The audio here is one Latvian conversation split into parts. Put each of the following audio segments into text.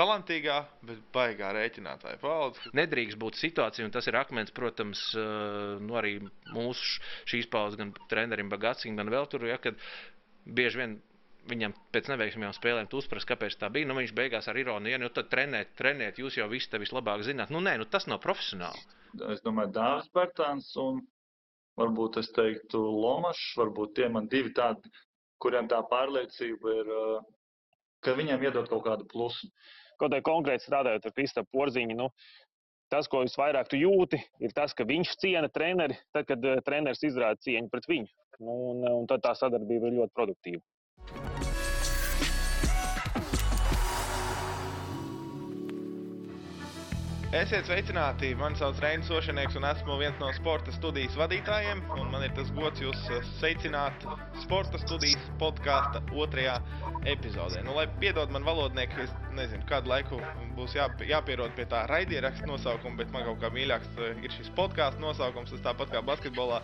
talantīgā, bet baigā rēķinātāja paudze. Nedrīkst būt situācija, un tas ir akmens, protams, nu, arī mūsu šīs paudzes, gan trenerim Bagacim, gan vēl tur, ja, kad bieži vien viņam pēc neveiksmīgām spēlēm uzprast, kāpēc tā bija. Nu, viņš beigās ar ironiju, ja, nu tad trenēt, trenēt, jūs jau visi te vislabāk zināt. Nu, nē, nu, tas nav profesionāli. Es domāju, Dārzs Bērtāns un varbūt es teiktu Lomašs, varbūt tie man divi tādi, kuriem tā pārliecība ir, ka viņiem iedod kaut kādu plusu kaut kā konkrēti strādājot ar Kristapu Porziņu, nu, tas, ko visvairāk tu jūti, ir tas, ka viņš ciena treneri, tad, kad uh, treneris izrāda cieņu pret viņu. Nu, un, un tad tā sadarbība ir ļoti produktīva. Esiet sveicināti! Mani sauc Reinis Ošanieks un esmu viens no sporta studijas vadītājiem. Man ir tas gods jūs eh, sveicināt sporta studijas podkāsta otrajā epizodē. Nu, lai piedod man valodnieki, es nezinu, kādu laiku būs jā, jāpierod pie tā raidieraksta nosaukuma, bet man kaut kā mīļāks eh, ir šis podkāstu nosaukums. Tas tāpat kā basketbolā.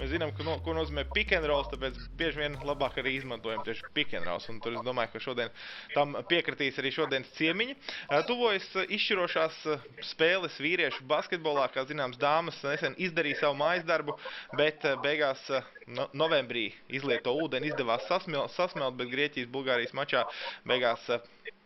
Mēs zinām, ko, no, ko nozīmē pick and roll, tāpēc bieži vien labāk arī izmantojam tieši pick and roll. Un tur es domāju, ka šodien tam piekritīs arī šodienas ciemiņi. Eh, tuvojas izšķirošās spēles vīriešu basketbolā, kā zināms, dāmas nesen izdarīja savu mājas darbu, bet eh, beigās eh, no, novembrī izlieto ūdeni izdevās sasmelt, sasmelt bet Grieķijas-Bulgārijas mačā beigās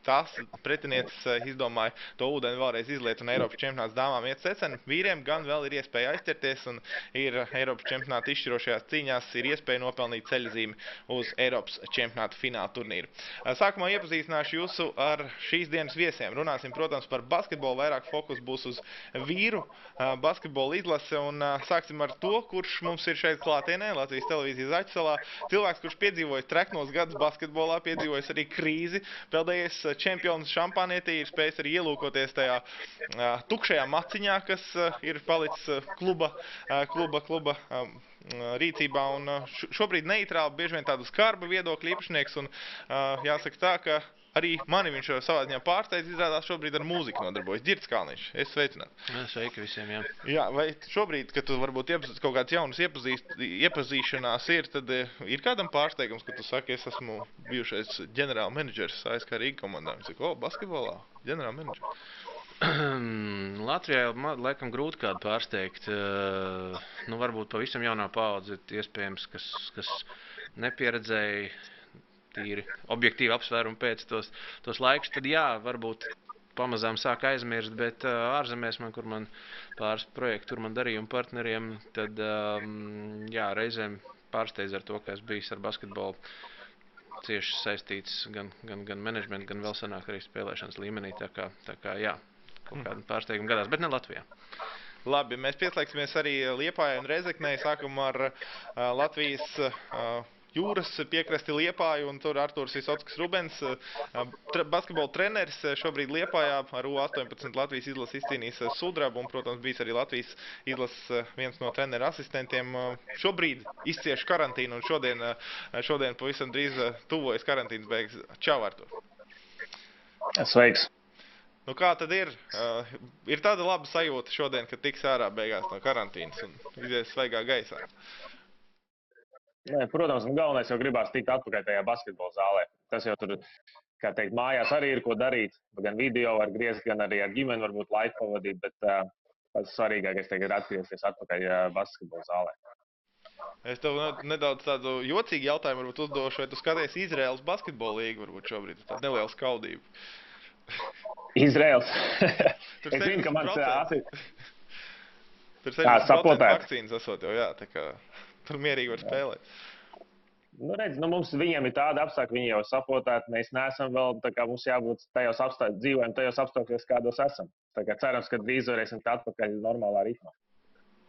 eh, tās pretinieces eh, izdomāja to ūdeni vēlreiz izliet un Eiropas čempionāts dāmām iet secen. Vīriem gan vēl ir iespēja aizķerties un ir Eiropas čempionāta izšķirošajās cīņās ir iespēja nopelnīt ceļzīmi uz Eiropas čempionāta fināla turnīru. Eh, sākumā iepazīstināšu jūsu ar šīs dienas viesiem. Runāsim, protams, par basketbolu. Vairāk fokus būs uz vīru eh, basketbolu izlase un sāksim ar to, kurš mums ir šeit klātienē, Latvijas televīzijas Aķisalā. Cilvēks, kurš piedzīvojis treknos gadus basketbolā, piedzīvojis arī krīzi, peldējies čempions šampānietī ir spējis arī ielūkoties tajā uh, tukšajā maciņā, kas uh, ir palicis uh, kluba, uh, kluba, kluba um, rīcībā. Un, uh, šobrīd neitrāli, bieži vien tādu skarbu viedokļu īpašnieks. Un, uh, jāsaka tā, ka arī mani viņš savā ziņā pārsteidz. Izrādās, šobrīd ar mūziku nodarbojas Girts Kalniņš. Es sveicināts. Sveiki visiem. Jā. jā, vai šobrīd, kad tu varbūt iepazīst, kaut kāds jauns iepazīst, iepazīšanās ir, tad ir kādam pārsteigums, ka tu saki, es esmu bijušais ģenerāla menedžers ASK Rīga komandā. Viņš saka, o, basketbolā, ģenerāla menedžers. Latvijā laikam grūti kādu pārsteigt. Nu, varbūt pavisam jaunā paudze, iespējams, kas, kas nepieredzēja tīri objektīvi apsvērumu pēc tos, tos laikus, tad jā, varbūt pamazām sāk aizmirst, bet uh, ārzemēs, man, kur man pāris projekti, tur man darījumu partneriem, tad um, jā, reizēm pārsteidz ar to, ka es biju ar basketbolu cieši saistīts gan, gan, gan menedžmentu, gan vēl senāk arī spēlēšanas līmenī. Tā kā, tā kā jā, kaut kāda pārsteiguma gadās, bet ne Latvijā. Labi, mēs pieslēgsimies arī Liepājai un Rezeknei. Sākam ar uh, Latvijas uh, jūras piekrasti Liepāju, un tur Artūrs Visotskas Rubens, tre, basketbola treneris šobrīd Liepājā ar U18 Latvijas izlases izcīnījis sudrabu, un, protams, bijis arī Latvijas izlases viens no treneru asistentiem. Šobrīd izcieš karantīnu, un šodien, šodien pavisam drīz tuvojas karantīnas beigas. Čau, Artūr! Sveiks! Nu, kā tad ir? Uh, ir tāda laba sajūta šodien, kad tiks ārā beigās no karantīnas un izies svaigā gaisā. Uh, Nē, protams, galvenais jau gribās tikt atpakaļ tajā basketbola zālē. Tas jau tur, kā teikt, mājās arī ir ko darīt. Gan video var griezt, gan arī ar ģimeni varbūt laiku pavadīt. Bet uh, pats svarīgākais tagad ir atgriezties atpakaļ uh, basketbola zālē. Es tev nedaudz tādu jocīgu jautājumu varbūt uzdošu, vai tu skaties Izraels basketbola līgu varbūt šobrīd. Tā neliela skaudība. Izraels. es zinu, ka mans ātri. Tur 70% vakcīnas esot jau, jā, tā kā tur mierīgi var spēlēt. Nu, redz, nu, mums viņiem ir tāda apstākļa, viņi jau saprotēti. Mēs neesam vēl tā kā mums jābūt tajos apstākļos, dzīvojam tajos apstākļos, kādos esam. Tā kā cerams, ka drīz varēsim atpakaļ normālā ritmā.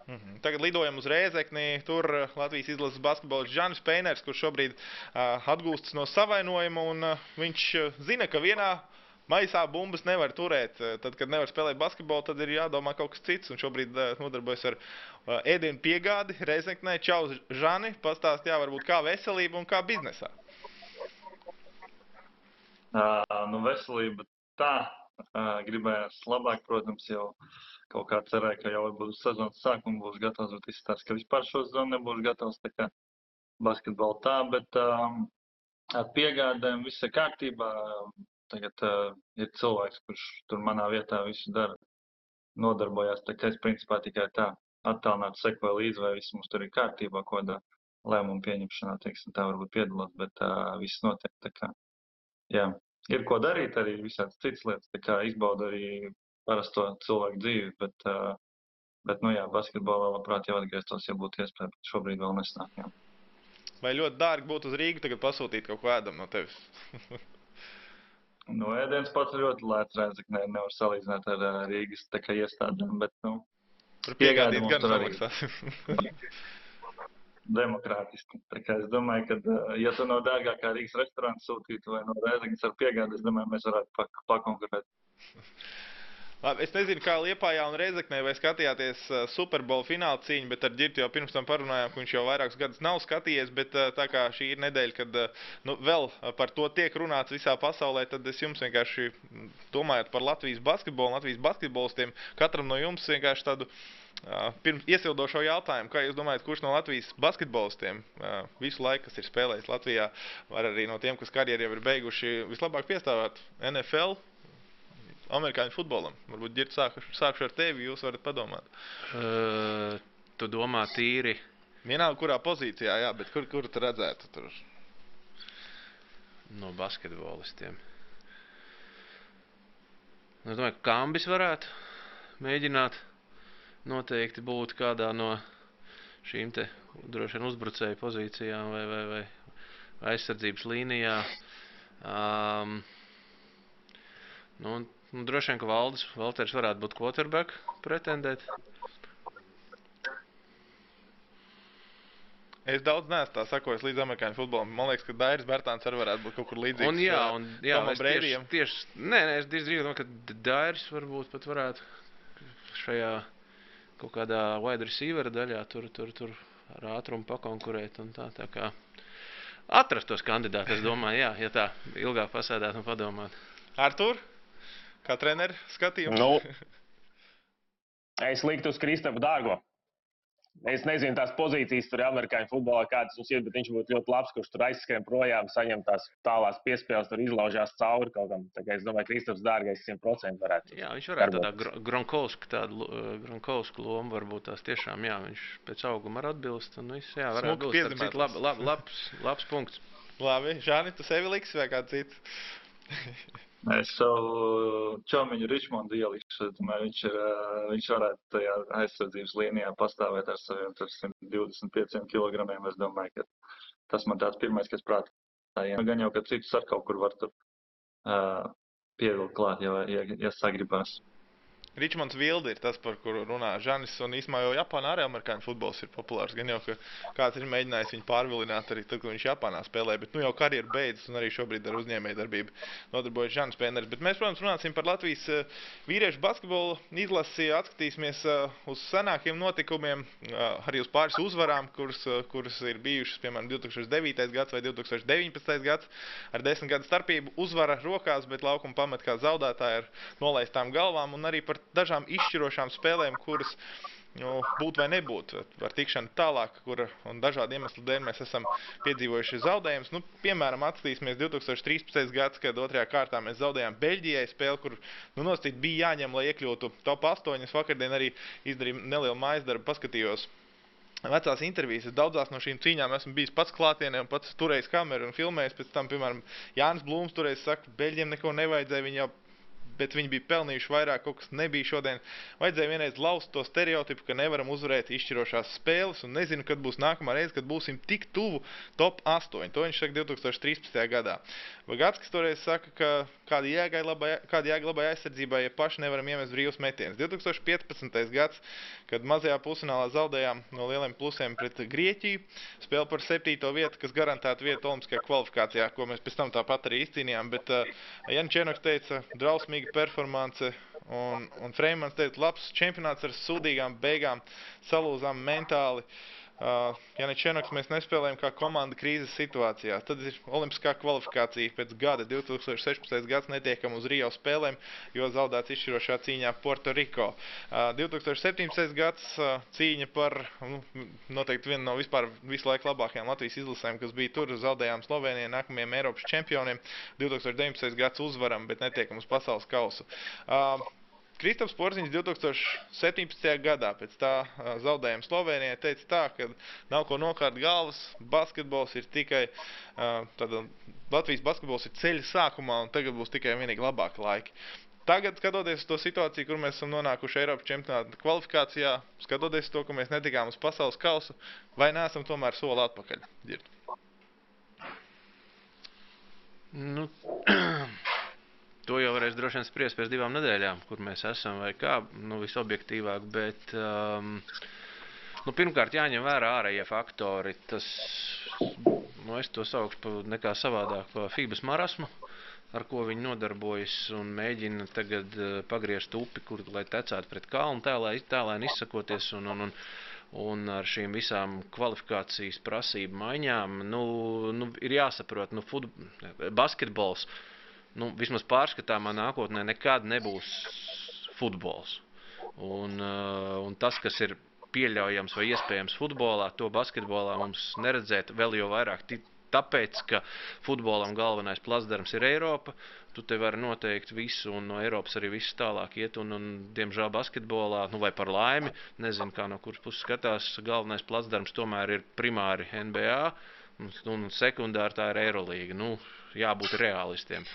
Mm -hmm. Tagad lidojam uz Rēzekni. Tur Latvijas izlases basketbolists Žanis Peiners, kurš šobrīd uh, atgūstas no savainojuma. Un, uh, viņš uh, zina, ka vienā maisā bumbas nevar turēt. Tad, kad nevar spēlēt basketbolu, tad ir jādomā kaut kas cits. Un šobrīd uh, nodarbojas ar ēdienu piegādi Reizeknē. Čau, Žani, pastāst, jā, varbūt kā veselība un kā biznesā. Uh, nu, veselība tā, uh, gribējās labāk, protams, jau kaut kā cerēja, ka jau varbūt sezonas sākuma būs gatavs, bet izstāsta, ka vispār šo sezonu nebūs gatavs, tā kā basketbolu tā, bet um, ar piegādēm viss ir kārtībā. Tagad uh, ir cilvēks, kurš tur manā vietā visu dara, nodarbojās. Kā es principā tikai tā attālināti sekoju līdzi, vai viss mums tur ir kārtībā, ko da lēmumu pieņemšanā, teiksim, tā varbūt piedalos, bet uh, viss notiek. Tā kā, jā, ir ko darīt arī visādas citas lietas, tā kā izbauda arī parasto cilvēku dzīvi, bet, uh, bet nu jā, basketbolā labprāt jau atgrieztos, ja būtu iespēja, bet šobrīd vēl nesnāk. Jā. Vai ļoti dārgi būtu uz Rīgu tagad pasūtīt kaut ko ēdam no tevis? nu, ēdiens pats ļoti lēts rēzaknē, nevar salīdzināt ar uh, Rīgas tā kā iestādēm, bet, nu, Tur piegādīt gan samaksās. demokrātiski. Tā kā es domāju, ka, uh, ja tu no dārgākā Rīgas restorāna sūtītu vai no Rēzaknes ar piegādi, es domāju, mēs varētu pak pakonkurēt. Labi, es nezinu, kā Liepājā un Reizeknē vai skatījāties Superbowl fināla cīņu, bet ar Girtu jau pirms tam parunājām, ka viņš jau vairākus gadus nav skatījies, bet tā kā šī ir nedēļa, kad nu, vēl par to tiek runāts visā pasaulē, tad es jums vienkārši domājot par Latvijas basketbolu Latvijas basketbolistiem, katram no jums vienkārši tādu uh, pirms iesildošo jautājumu, kā jūs domājat, kurš no Latvijas basketbolistiem uh, visu laiku, kas ir spēlējis Latvijā, var arī no tiem, kas karjeru jau ir beiguši, vislabāk piestāvēt NFL, amerikāņu futbolam. Varbūt ģirt sāku, sākšu ar tevi, jūs varat padomāt. Uh, tu domā tīri Vienalga, kurā pozīcijā, jā, bet kur, kur tu redzētu tur? no basketbolistiem. Nu, Es domāju, ka Kambis varētu mēģināt noteikti būt kādā no šīm te droši vien uzbrucēju pozīcijām vai, vai, vai, vai aizsardzības līnijā. Um, nu, nu, droši vien, ka Valdis Valters varētu būt quarterback pretendēt. Es daudz neesmu tā sakojis līdz amerikāņu futbolam. Man liekas, ka Dairis Bērtāns arī varētu būt kaut kur līdzīgs. Un jā, un jā, Tomam es tieši, tieši, nē, nē, es drīz domāju, ka Dairis varbūt pat varētu šajā kaut kādā wide receiver daļā tur, tur, tur ar ātrumu pakonkurēt un tā, tā kā atrast tos kandidātus, es domāju, jā, ja tā ilgāk pasēdēt un padomāt. Artur, kā treneris skatījums? Nu, es liktu uz Kristapu Dārgo. Es nezinu, tās pozīcijas tur amerikāņu futbolā, kādas mums ir, bet viņš būtu ļoti labs, kurš tur aizskrien projām, saņem tās tālās piespēles, tur izlaužās cauri kaut kam. Tā kā es domāju, ka Kristaps Dārgais 100% varētu. Jā, viņš varētu tādā Darbojas. Gronkovska, tādu eh, Gronkovska lomu varbūt tās tiešām, jā, viņš pēc auguma var atbilst un viss, jā, varētu būt, citu, lab, lab, labs, labs punkts. Labi, Žāni, tu sevi liksi vai kāds cits? Es savu čomiņu Ričmondu ielikšu. Domāju, viņš, ir, viņš varētu tajā aizsardzības līnijā pastāvēt ar saviem tur 125 kg. Es domāju, ka tas man tāds pirmais, kas prātā. ienāk. Gan jau, ka citus ar kaut kur var tur uh, pievilkt klāt, ja, ja, ja sagribās. Ričmonds Vildi ir tas, par kuru runā Žanis, un īsumā jau Japānā arī amerikāņu futbols ir populārs. Gan jau, ka kāds ir mēģinājis viņu pārvilināt arī tad, kad viņš Japānā spēlē, bet nu jau karjeru beidzas, un arī šobrīd ar uzņēmēju darbību nodarbojas Žanis Pēneris. Bet mēs, protams, runāsim par Latvijas eh, vīriešu basketbolu izlasi, atskatīsimies eh, uz senākiem notikumiem, eh, arī uz pāris uzvarām, kuras, kuras ir bijušas, piemēram, 2009. gads vai 2019. gads, ar desmit gadu starpību uzvara rokās, bet laukuma pamet kā zaudētāji ar nolaistām galvām, un arī par dažām izšķirošām spēlēm, kuras nu, būt vai nebūt, ar tikšanu tālāk, kur un dažādu iemeslu dēļ mēs esam piedzīvojuši zaudējumus. Nu, piemēram, atskatīsimies 2013. gads, kad otrajā kārtā mēs zaudējām Beļģijai spēli, kur nu, nosacīt bija jāņem, lai iekļūtu top 8. Es vakardien arī izdarīju nelielu mājas darbu, paskatījos vecās intervijas. Es daudzās no šīm cīņām esmu bijis pats klātienē un pats turējis kameru un filmējis. Pēc tam, piemēram, Jānis Blūms toreiz saka, Beļģiem neko nevajadzēja, viņi jau bet viņi bija pelnījuši vairāk, kaut kas nebija šodien. Vajadzēja vienreiz laust to stereotipu, ka nevaram uzvarēt izšķirošās spēles, un nezinu, kad būs nākamā reize, kad būsim tik tuvu top 8. To viņš saka 2013. gadā. Vagats toreiz saka, ka kāda jēga ir labai, labai aizsardzībai, ja paši nevaram iemest brīvus metienus. 2015. gads, kad mazajā pusfinālā zaudējām no lieliem plusiem pret Grieķiju, spēle par septīto vietu, kas garantētu vietu olimpiskajā kvalifikācijā, ko mēs pēc tam tāpat arī izcīnījām. Bet uh, Jan Čenoks teica, drausmīga performance, un, un Freimans teica, labs čempionāts ar sūdīgām beigām, salūzām mentāli. uh, Janičenoks mēs nespēlējam kā komanda krīzes situācijā. Tad ir olimpiskā kvalifikācija pēc gada, 2016. gads netiekam uz Rio spēlēm, jo zaudēts izšķirošā cīņā Puerto-Riko. Uh, 2017. gads uh, cīņa par nu, noteikti vienu no vispār visu laiku labākajām Latvijas izlasēm, kas bija tur, zaudējām Slovenijai, nākamajiem Eiropas čempioniem. 2019. gads uzvaram, bet netiekam uz pasaules kausu. Uh, Kristaps Porziņš 2017. gadā pēc tā zaudējuma Slovenijai teica tā, ka nav ko nokārt galvas, basketbols ir tikai, tāda, Latvijas basketbols ir ceļa sākumā un tagad būs tikai vienīgi labāki laiki. Tagad, skatoties uz to situāciju, kur mēs esam nonākuši Eiropas čempionāta kvalifikācijā, skatoties to, ka mēs netikām uz pasaules kausu, vai neesam tomēr soli atpakaļ? Dzird. Nu, To jau varēs droši vien spriest pēc divām nedēļām, kur mēs esam vai kā, nu, visobjektīvāk. Bet, um, nu, pirmkārt, jāņem vērā ārējie faktori. Tas, nu, es to saukšu nekā savādāk, FIBAS marasmu, ar ko viņi nodarbojas un mēģina tagad uh, pagriezt upi, kur lai tecētu pret kalnu, tēlēn tā, izsakoties. Un, un, un, Un ar šīm visām kvalifikācijas prasību maiņām nu, nu, ir jāsaprot, nu, basketbols uh, nu, vismaz pārskatāmā nākotnē nekad nebūs futbols. Un, uh, un tas, kas ir pieļaujams vai iespējams futbolā, to basketbolā mums neredzēt vēl jau vairāk. Tāpēc, ka futbolam galvenais plasdarms ir Eiropa, tu te vari noteikt visu, un no Eiropas arī viss tālāk iet. Un, un, diemžēl basketbolā, nu vai par laimi, nezinu, kā no kuras puses skatās, galvenais plasdarms tomēr ir primāri NBA, un, un sekundāri tā ir Eirolīga. Nu, jābūt realistiem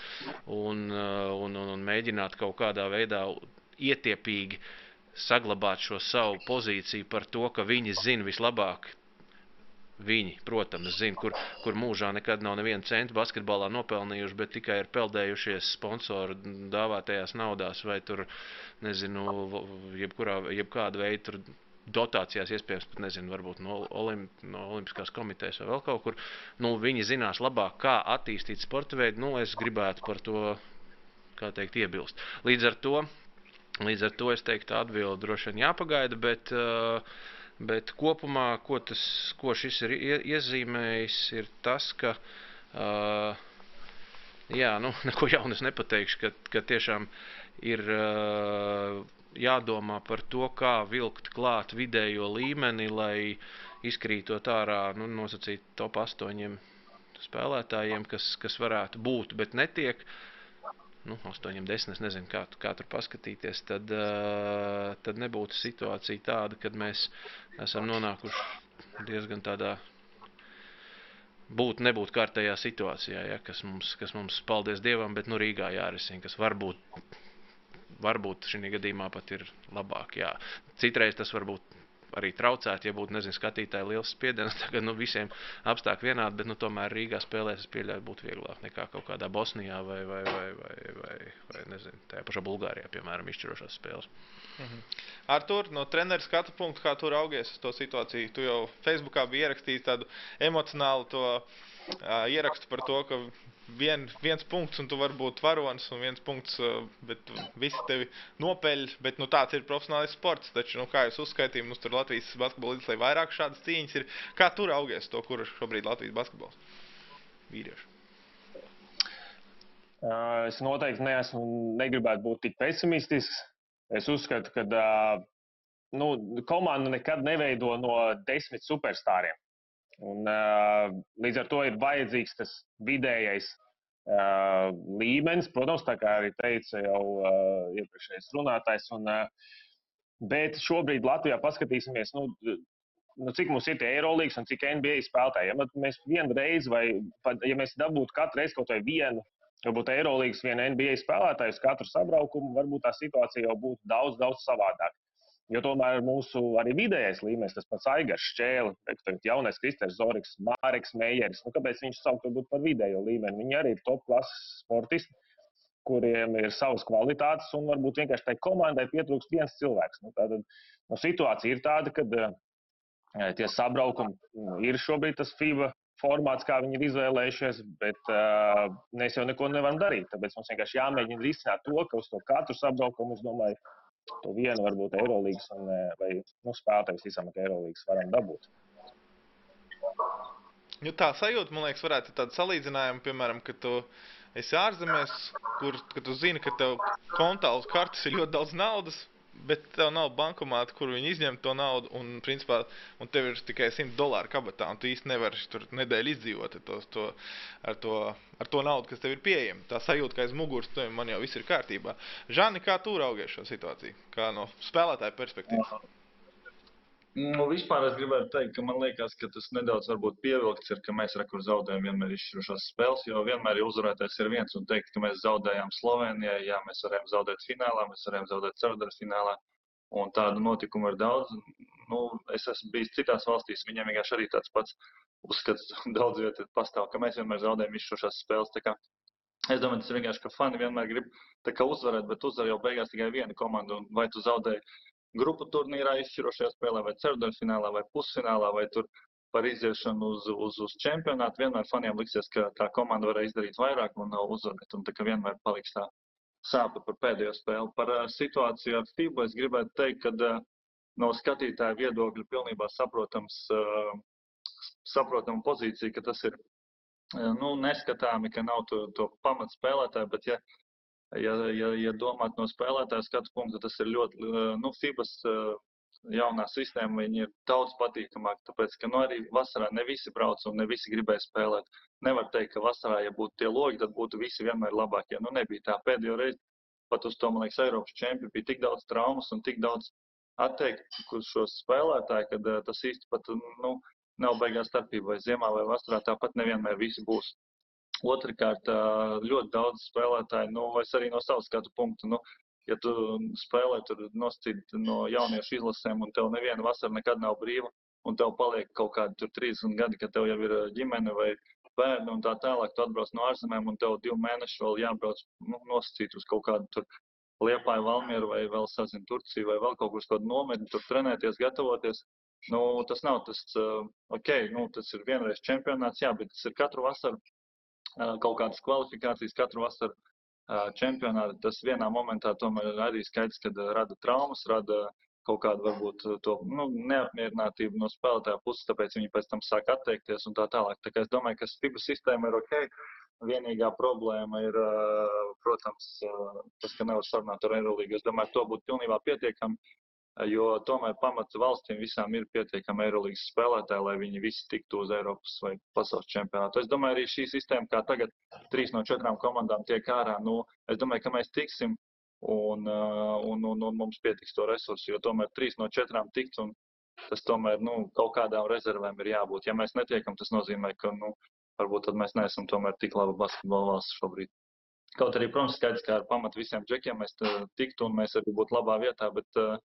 un, uh, un, un, un mēģināt kaut kādā veidā ietiepīgi saglabāt šo savu pozīciju par to, ka viņi zina vislabāk. Viņi, protams, zina, kur, kur mūžā nekad nav nevienu centu basketbolā nopelnījuši, bet tikai ir peldējušies sponsoru dāvātajās naudās vai tur, nezinu, jebkurā, jebkāda veida dotācijās, iespējams, pat nezinu, varbūt no, Olim, no Olimpiskās komitejas vai vēl kaut kur. Nu, viņi zinās labāk, kā attīstīt sporta veidu. Nu, es gribētu par to, kā teikt, iebilst. Līdz ar to, līdz ar to es teiktu, atbildi droši vien jāpagaida, bet, uh, bet kopumā, ko, tas, ko šis ir iezīmējis, ir tas, ka. Uh, jā, nu, neko jaunu es nepateikšu, ka, ka tiešām ir. Uh, jādomā par to, kā vilkt klāt vidējo līmeni, lai izkrītot ārā nu, nosacīt top 8 spēlētājiem, kas, kas varētu būt, bet netiek. Nu, 8, 10, es nezinu, kā, kā tur paskatīties. Tad, uh, tad nebūtu situācija tāda, kad mēs esam nonākuši diezgan tādā būt, nebūt kārtējā situācijā, ja, kas, mums, kas mums, paldies Dievam, bet nu, Rīgā jārisina, kas varbūt varbūt šī gadījumā pat ir labāk. Jā. Citreiz tas varbūt arī traucētu, ja būtu nezinu, skatītāji liels spiediens. Tagad nu, visiem apstākļi vienādi, bet nu, tomēr Rīgā spēlēs es pieļauju būtu vieglāk nekā kaut kādā Bosnijā vai, vai, vai, vai, vai, vai nezinu, tajā pašā Bulgārijā, piemēram, izšķirošās spēles. Mhm. Artur, no treneru skatu punktu, kā tu raugies uz to situāciju? Tu jau Facebookā biji ierakstījis tādu emocionālu to uh, ierakstu par to, ka vien, viens punkts, un tu vari būt varonis, un viens punkts, bet visi tevi nopeļ. Bet nu, tāds ir profesionālais sports. Taču, nu, kā jūs uzskaitījāt, mums tur Latvijas basketbola līdz vairāk šādas cīņas ir. Kā tur augies to, kur šobrīd ir Latvijas basketbols? Vīrieši. Es noteikti neesmu, negribētu būt tik pesimistisks. Es uzskatu, ka nu, komanda nekad neveido no desmit superstariem. Un, uh, līdz ar to ir vajadzīgs tas vidējais uh, līmenis, protams, tā kā arī teica jau uh, iepriekšējais runātājs. Un, uh, bet šobrīd Latvijā paskatīsimies, nu, nu, cik mums ir tie Eirolandes un cik NBA spēlētāji. Ja mēs vienreiz, vai pat, ja mēs dabūtu katru reizi kaut vai vienu, varbūt Eirolandes, vienu NBA spēlētāju uz katru sabraukumu, varbūt tā situācija jau būtu daudz, daudz savādāka. Jo tomēr mūsu arī vidējais līmenis, tas pats Aigars Šķēle, jaunais Kristers Zorigs, Māreks Meijeris, nu, kāpēc viņš sauc varbūt par vidējo līmeni? Viņi arī ir top klases sportisti, kuriem ir savas kvalitātes, un varbūt vienkārši tai komandai pietrūkst viens cilvēks. Nu, tātad, nu, situācija ir tāda, ka uh, tie sabraukumi nu, ir šobrīd tas FIBA formāts, kā viņi ir izvēlējušies, bet uh, mēs jau neko nevaram darīt. Tāpēc mums vienkārši jāmēģina risināt to, ka uz to katru sabraukumu, es domāju, to vienu varbūt Eirolandes vai nu, spēlētājs visam, ka Eirolandes varam dabūt. Nu, tā sajūta, man liekas, varētu būt tāda salīdzinājuma, piemēram, ka tu esi ārzemēs, kur tu zini, ka tev kontā uz kartes ir ļoti daudz naudas, bet tev nav bankomāta, kur viņi izņem to naudu, un, principā, un tev ir tikai 100 dolāru kabatā, un tu īsti nevari tur nedēļu izdzīvot to, to, ar to, ar to naudu, kas tev ir pieejama. Tā sajūta, ka aiz muguras tev man jau viss ir kārtībā. Žani, kā tu raugies šo situāciju? Kā no spēlētāja perspektīvas? Nu, vispār es gribētu teikt, ka man liekas, ka tas nedaudz pievilkts ir, ka mēs rekur zaudējam vienmēr izšķirošās spēles, jo vienmēr uzvarētājs ir viens un teikt, ka mēs zaudējām Slovenijai, jā, mēs varējām zaudēt finālā, mēs varējām zaudēt ceturdaļas finālā, un tādu notikumu ir daudz. Nu, es esmu bijis citās valstīs, viņiem vienkārši arī tāds pats uzskats daudz vietā pastāv, ka mēs vienmēr zaudējam izšķirošās spēles. Tā kā Es domāju, tas ir vienkārši, ka fani vienmēr grib uzvarēt, bet uzvar jau beigās tikai viena komanda. Vai tu zaudēji grupu turnīrā izšķirošajā spēlē, vai ceturdaļfinālā, vai pusfinālā, vai tur par iziešanu uz, uz, uz čempionātu. Vienmēr faniem liksies, ka tā komanda varēja izdarīt vairāk un uzvarēt, un tā kā vienmēr paliks tā sāpe par pēdējo spēli. Par uh, situāciju ar FIBA es gribētu teikt, ka uh, no skatītāja viedokļa pilnībā saprotams, uh, saprotama pozīcija, ka tas ir nu, neskatāmi, ka nav to, to pamat spēlētāju, bet ja ja, ja, ja domāt no spēlētāja skatu punkta, tas ir ļoti, nu, FIBAS jaunā sistēma, viņi ir daudz patīkamāk, tāpēc, ka, nu, arī vasarā ne visi brauc un ne visi gribēja spēlēt. Nevar teikt, ka vasarā, ja būtu tie logi, tad būtu visi vienmēr labākie. Nu, nebija tā pēdējo reizi, pat uz to, man liekas, Eiropas čempi bija tik daudz traumas un tik daudz šo spēlētāju, uh, tas īsti pat, nu, nav beigās starpība, vai ziemā vai vasarā tāpat nevienmēr visi būs Otrakārt, ļoti daudz spēlētāju, nu, es arī no savas skatu punktu, nu, ja tu spēlē tur noscīt no jauniešu izlasēm un tev neviena vasara nekad nav brīva, un tev paliek kaut kādi tur 30 gadi, kad tev jau ir ģimene vai bērni un tā tālāk, tu atbrauc no ārzemēm un tev divu mēnešu vēl jābrauc nu, nosacīt uz kaut kādu tur Liepāju, Valmieru vai vēl sazinu Turciju vai vēl kaut kur uz kādu nometni, tur trenēties, gatavoties. Nu, tas nav tas, ok, nu, tas ir vienreiz čempionāts, jā, bet tas ir katru vasaru kaut kādas kvalifikācijas katru vasaru čempionātu. Tas vienā momentā tomēr arī skaidrs, ka rada traumas, rada kaut kādu varbūt to nu, neapmierinātību no spēlētāja puses, tāpēc viņi pēc tam sāk atteikties un tā tālāk. Tā kā es domāju, ka FIBA sistēma ir ok. Vienīgā problēma ir, protams, tas, ka nevar sarunāt ar Eirolīgu. Es domāju, to būtu pilnībā pietiekami jo tomēr pamats valstīm visām ir pietiekami Eirolandes spēlētāji, lai viņi visi tiktu uz Eiropas vai pasaules čempionātu. Es domāju, arī šī sistēma, kā tagad trīs no četrām komandām tiek ārā, nu, es domāju, ka mēs tiksim un, un, un, un mums pietiks to resursu, jo tomēr trīs no četrām tikt un tas tomēr nu, kaut kādām rezervēm ir jābūt. Ja mēs netiekam, tas nozīmē, ka nu, varbūt mēs neesam tomēr tik laba basketbola valsts šobrīd. Kaut arī, protams, skaidrs, ka ar pamatu visiem džekiem mēs tiktu un mēs arī būtu labā vietā, bet uh,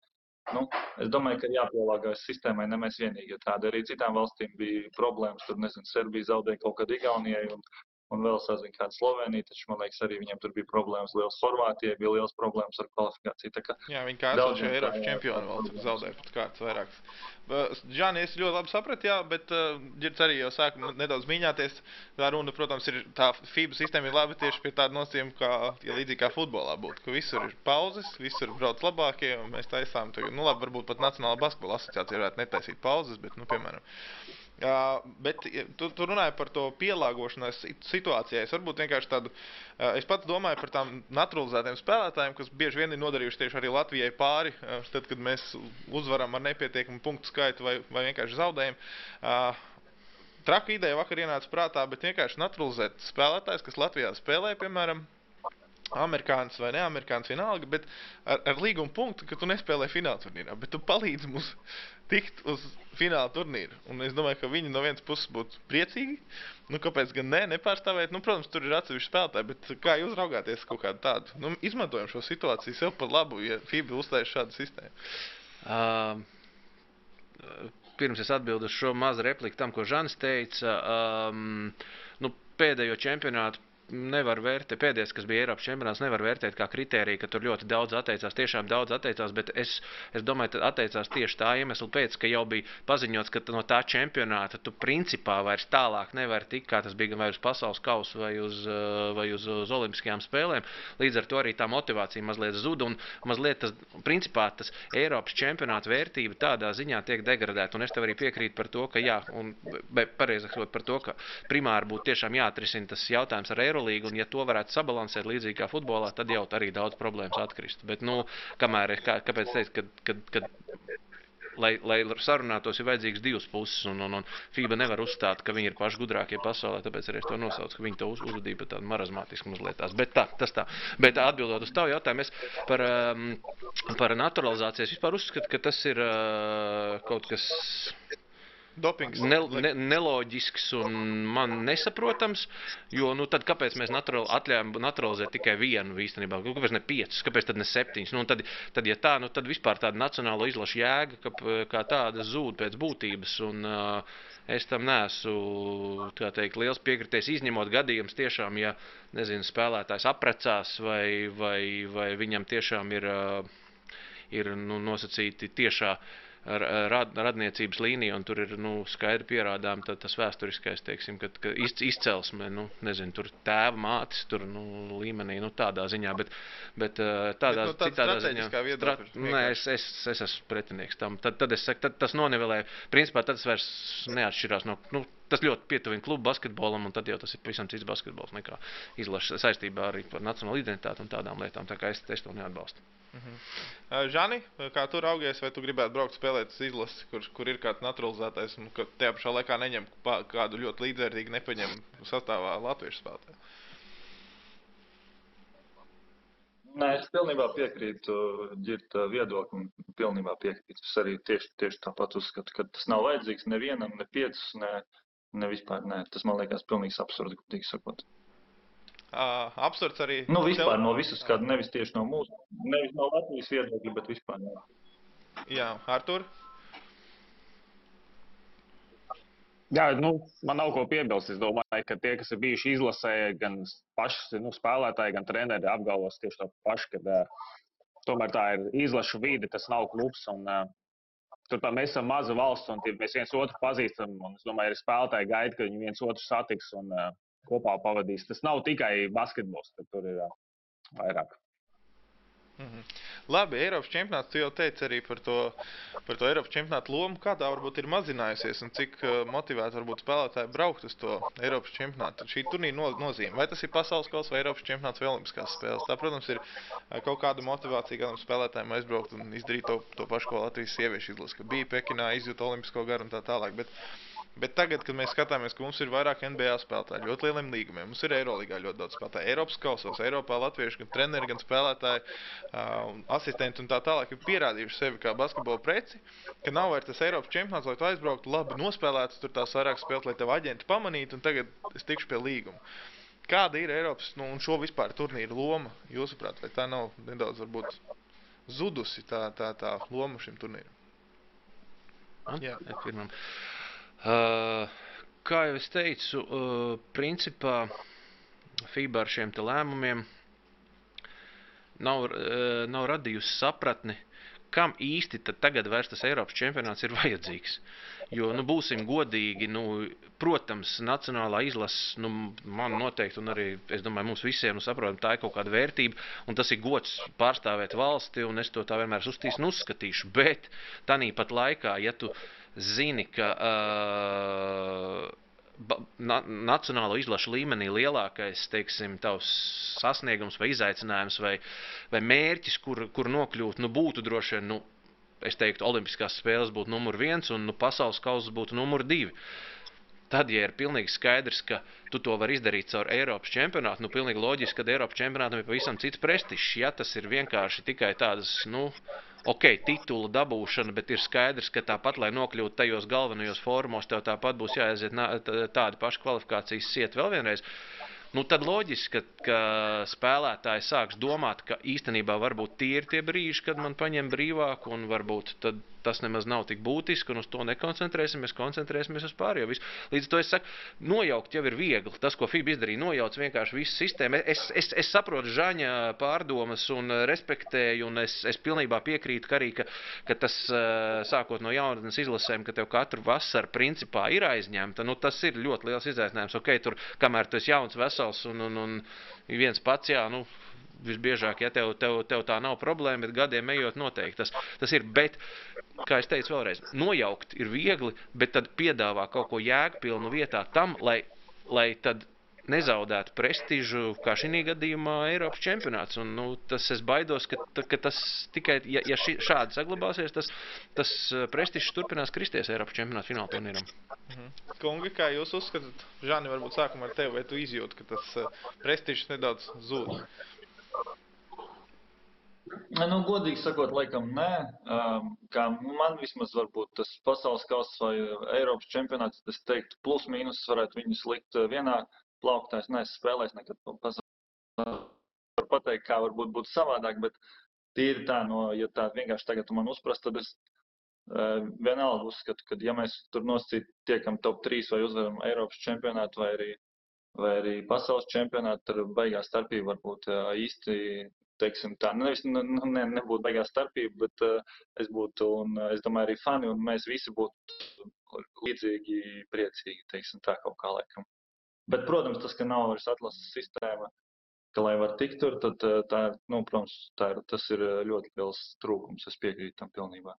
Nu, es domāju, ka jāpielāgojas sistēmai, ne mēs vienīgi. Tāda arī citām valstīm bija problēmas. Tur, nezinu, Serbija zaudēja kaut kad Igaunijai un, un vēl sazina kāda Slovenija, taču, man liekas, arī viņiem tur bija problēmas. Liels Horvātijai bija liels problēmas ar kvalifikāciju. Jā, viņi kā esošie Eiropas čempioni vēl zaudēja pat kārtas vairākas. Žāni, es ļoti labi sapratu, jā, bet uh, Girts arī jau sāk nedaudz mīņāties. Tā runa, protams, ir tā FIBA sistēma ir labi tieši pie tāda nosacījuma, kā, ja līdzīgi kā futbolā būtu, ka visur ir pauzes, visur brauc labākie, un mēs taisām, tagad, nu labi, varbūt pat Nacionāla basketbola asociācija varētu netaisīt pauzes, bet, nu, piemēram, Uh, bet tu, tu runāji par to pielāgošanās situācijai. Es varbūt vienkārši tādu, uh, es pats domāju par tām naturalizētiem spēlētājiem, kas bieži vien ir nodarījuši tieši arī Latvijai pāri, uh, tad, kad mēs uzvaram ar nepietiekamu punktu skaitu vai, vai vienkārši zaudējam. Uh, Traka ideja vakar ienāca prātā, bet vienkārši naturalizēt spēlētājs, kas Latvijā spēlē, piemēram, amerikānis vai neamerikānis, vienalga, bet ar, ar līguma punktu, ka tu nespēlē fināla turnīrā, bet tu palīdzi mums tikt uz fināla turnīru. Un es domāju, ka viņi no vienas puses būtu priecīgi. Nu, kāpēc gan ne, nepārstāvēt? Nu, protams, tur ir atsevišķi spēlētāji, bet kā jūs raugāties kaut kādu tādu? Nu, izmantojam šo situāciju sev par labu, ja FIBA uzstājas šādu sistēmu. Uh, pirms es atbildu uz šo mazu repliku tam, ko Žanis teica, um, nu, pēdējo čempionātu nevar vērtēt, pēdējais, kas bija Eiropas čempionāts, nevar vērtēt kā kritēriju, ka tur ļoti daudz atteicās. Tiešām daudz atteicās, bet es, es domāju, ka atteicās tieši tā iemesla pēc, ka jau bija paziņots, ka no tā čempionāta tu principā vairs tālāk nevari tikt, kā tas bija gan vai uz pasaules kausa vai uz, uh, vai uz, uz olimpiskajām spēlēm. Līdz ar to arī tā motivācija mazliet zuda un mazliet tas, principā, tas Eiropas čempionāta vērtība tādā ziņā tiek degradēta. Un es tev arī piekrītu par to, ka jā, un pareizāk par to, ka primāri būtu tiešām jāatrisina tas jautājums ar Eiropu. Eirolīgu, un ja to varētu sabalansēt līdzīgi kā futbolā, tad jau arī daudz problēmas atkrist. Bet, nu, kamēr, kā, kāpēc teikt, kad, kad, kad lai, lai sarunātos, ir vajadzīgs divas puses. Un, un, un FIBA nevar uzstāt, ka viņi ir paši gudrākie pasaulē, tāpēc arī es to nosaucu, ka viņi to uz, uzvedīja pat tādu marazmātisku mazliet. Tās. Bet tā, tas tā. Bet atbildot uz tavu jautājumu, es par, um, par naturalizāciju vispār uzskatu, ka tas ir uh, kaut kas Dopings. Ne, ne, neloģisks un man nesaprotams. Jo, nu, tad kāpēc mēs natural, atļāvām naturalizēt tikai vienu īstenībā? Kāpēc ne piecus, kāpēc ne septiņus? Nu, tad, tad, ja tā, nu, tad vispār tāda nacionāla izlaša jēga, ka, kā tāda zūd pēc būtības. Un, uh, es tam neesmu teikt, liels piekritējis, izņemot gadījumus tiešām, ja nezinu, spēlētājs aprecās vai, vai, vai viņam tiešām ir, uh, ir nu, nosacīti tiešā rad, radniecības līnija, un tur ir nu, skaidri pierādām tā, tas vēsturiskais, teiksim, kad, kad izcelsme, nu, nezinu, tur tēva mātes, tur nu, līmenī, nu, tādā ziņā, bet, bet tādā, bet, nu, citādā ziņā. Strat, nē, es, es, es esmu pretinieks tam. Tad, tad es saku, tad tas nonivelē, principā tad tas vairs neatšķirās no, nu, tas ļoti pietuvina klubu basketbolam, un tad jau tas ir pavisam cits basketbols nekā izlaša saistībā arī par nacionālo identitāti un tādām lietām. Tā kā es, es to neatbalstu. Uh -huh. Žani, kā tur augies, vai tu gribētu braukt spēlēt uz izlasi, kur, kur ir kāds naturalizētais un ka tajā pašā laikā neņem kādu ļoti līdzvērtīgu, nepaņem sastāvā latviešu spēlētāju? Nē, es pilnībā piekrītu ģirta viedoklim. Pilnībā piekrītu. Es arī tieši, tieši tāpat uzskatu, ka tas nav vajadzīgs nevienam, ne piecus, ne, ne vispār. Nē. Tas man liekas pilnīgs absurds, godīgi sakot. Uh, absurds arī. Nu, vispār no visas skatu, nevis tieši no mūsu, nevis no Latvijas viedokļa, bet vispār no. Jā, Artur? Jā, nu, man nav ko piebilst. Es domāju, ka tie, kas ir bijuši izlasē, gan paši nu, spēlētāji, gan treneri apgalvos tieši to pašu, ka uh, tomēr tā ir izlaša vide, tas nav klubs. Un, uh, tur mēs esam maza valsts, un mēs viens otru pazīstam. Es domāju, arī spēlētāji gaida, ka viņi viens otru satiks. Un, uh, kopā pavadīs. Tas nav tikai basketbols, tur ir vairāk. -hmm. Labi, Eiropas čempionāts. Tu jau teici arī par to, par to Eiropas čempionāta lomu, kā tā varbūt ir mazinājusies un cik uh, motivēti varbūt spēlētāji braukt uz to Eiropas čempionātu. Šī turnīra no, nozīme. Vai tas ir pasaules kausa vai Eiropas čempionāts vai Olimpiskās spēles? Tā, protams, ir uh, kaut kāda motivācija kādam spēlētājiem aizbraukt un izdarīt to, to pašu, ko Latvijas sieviešu izlasa, ka bija Pekinā, izjūta Olimpisko garu un tā tālāk. Bet, Bet tagad, kad mēs skatāmies, ka mums ir vairāk NBA spēlētāju, ļoti lieliem līgumiem, mums ir Eirolandā ļoti daudz spēlētāju, Eiropas kausos, Eiropā latviešu gan treneri, gan spēlētāji, uh, asistenti un tā tālāk ir pierādījuši sevi kā basketbola preci, ka nav vairs tas Eiropas čempionāts, lai tu aizbrauktu labi nospēlēts, tur tās vairāk spēlēt, lai tev aģenti pamanītu, un tagad es tikšu pie līguma. Kāda ir Eiropas nu, un šo vispār turnīru loma, jūsuprāt, vai tā nav nedaudz varbūt zudusi tā, tā, tā loma šim turnīram? Jā, pirmam. Uh, kā jau es teicu, principā FIBA ar šiem lēmumiem nav, nav radījusi sapratni, kam īsti tagad vairs tas Eiropas čempionāts ir vajadzīgs. Jo, nu, būsim godīgi, nu, protams, nacionālā izlase, nu, man noteikti, un arī, es domāju, mums visiem, nu, saprotam, tā ir kaut kāda vērtība, un tas ir gods pārstāvēt valsti, un es to tā vienmēr uztīšu un uzskatīšu, bet tanī pat laikā, ja tu, uh, zini, ka uh, na, nacionālo izlašu līmenī lielākais teiksim, sasniegums vai izaicinājums vai, vai mērķis, kur, kur nokļūt, nu, būtu droši vien, nu, es teiktu, Olimpiskās spēles būtu numur viens un nu, pasaules kausa būtu numur divi. Tad, ja ir pilnīgi skaidrs, ka tu to vari izdarīt caur Eiropas čempionātu, nu, pilnīgi loģiski, ka Eiropas čempionātam ir pavisam cits prestižs. Ja tas ir vienkārši tikai tādas, nu, uh, ok, titula dabūšana, bet ir skaidrs, ka tāpat, lai nokļūtu tajos galvenajos formos, tev tāpat būs jāaiziet tādi paši kvalifikācijas sieti vēl vienreiz. Nu, tad loģiski, ka, ka spēlētāji sāks domāt, ka īstenībā varbūt tie ir tie brīži, kad man paņem brīvāk, un varbūt tad tas nemaz nav tik būtiski, un uz to nekoncentrēsimies, koncentrēsimies uz pārējo. Visu. Līdz ar to es saku, nojaukt jau ir viegli. Tas, ko FIBA izdarīja, nojauc vienkārši visu sistēmu. Es, es, es saprotu Žaņa pārdomas un respektēju, un es, es pilnībā piekrītu, ka arī ka, ka tas sākot no jaunatnes izlasēm, ka tev katru vasaru principā ir aizņemta, nu, tas ir ļoti liels izaicinājums. Okay, tur, kamēr tu esi jauns, vesels un, un, un viens pats, jā, nu, visbiežāk, ja tev, tev, tev tā nav problēma, bet gadiem ejot, noteikti tas, tas ir. Bet, kā jau teicu, vēlreiz, nojaukt ir viegli, bet tad piedāvā kaut ko jēgpilnu vietā tam, lai, lai tad nezaudētu prestižu, kā šī gadījumā Eiropas čempionāts. Un, nu, tas es baidos, ka, ka tas tikai, ja, ja ši, šādi saglabāsies, tas, tas eh, prestižs turpinās kristies Eiropas čempionāta fināla turnīram. Mhm. Kungi, kā jūs uzskatāt, Žāni, varbūt sākumā ar tevi, vai tu izjūti, ka tas uh, prestižs nedaudz zūd? Nu, godīgi sakot, laikam, nē. Kā man vismaz varbūt tas pasaules kausa vai Eiropas čempionāts, es teiktu, plus mīnus varētu viņus likt vienā plauktā. Es neesmu spēlējis nekad pasaules. Pateikt, kā varbūt būtu savādāk, bet tīri tā, no, ja tā vienkārši tagad man uzprast, tad es vienalga uzskatu, ka ja mēs tur nosacīt tiekam top 3 vai uzvaram Eiropas čempionātu vai arī, vai arī pasaules čempionātu, tad baigā starpība varbūt īsti teiksim tā, nu, nevis ne, ne, nebūtu baigā starpība, bet uh, es būtu, un uh, es domāju, arī fani, un mēs visi būtu līdzīgi priecīgi, teiksim tā kaut kā laikam. Bet, protams, tas, ka nav vairs atlases sistēma, ka, lai var tikt tur, tad uh, tā, nu, protams, tā ir, tas ir ļoti liels trūkums, es piekrītu tam pilnībā.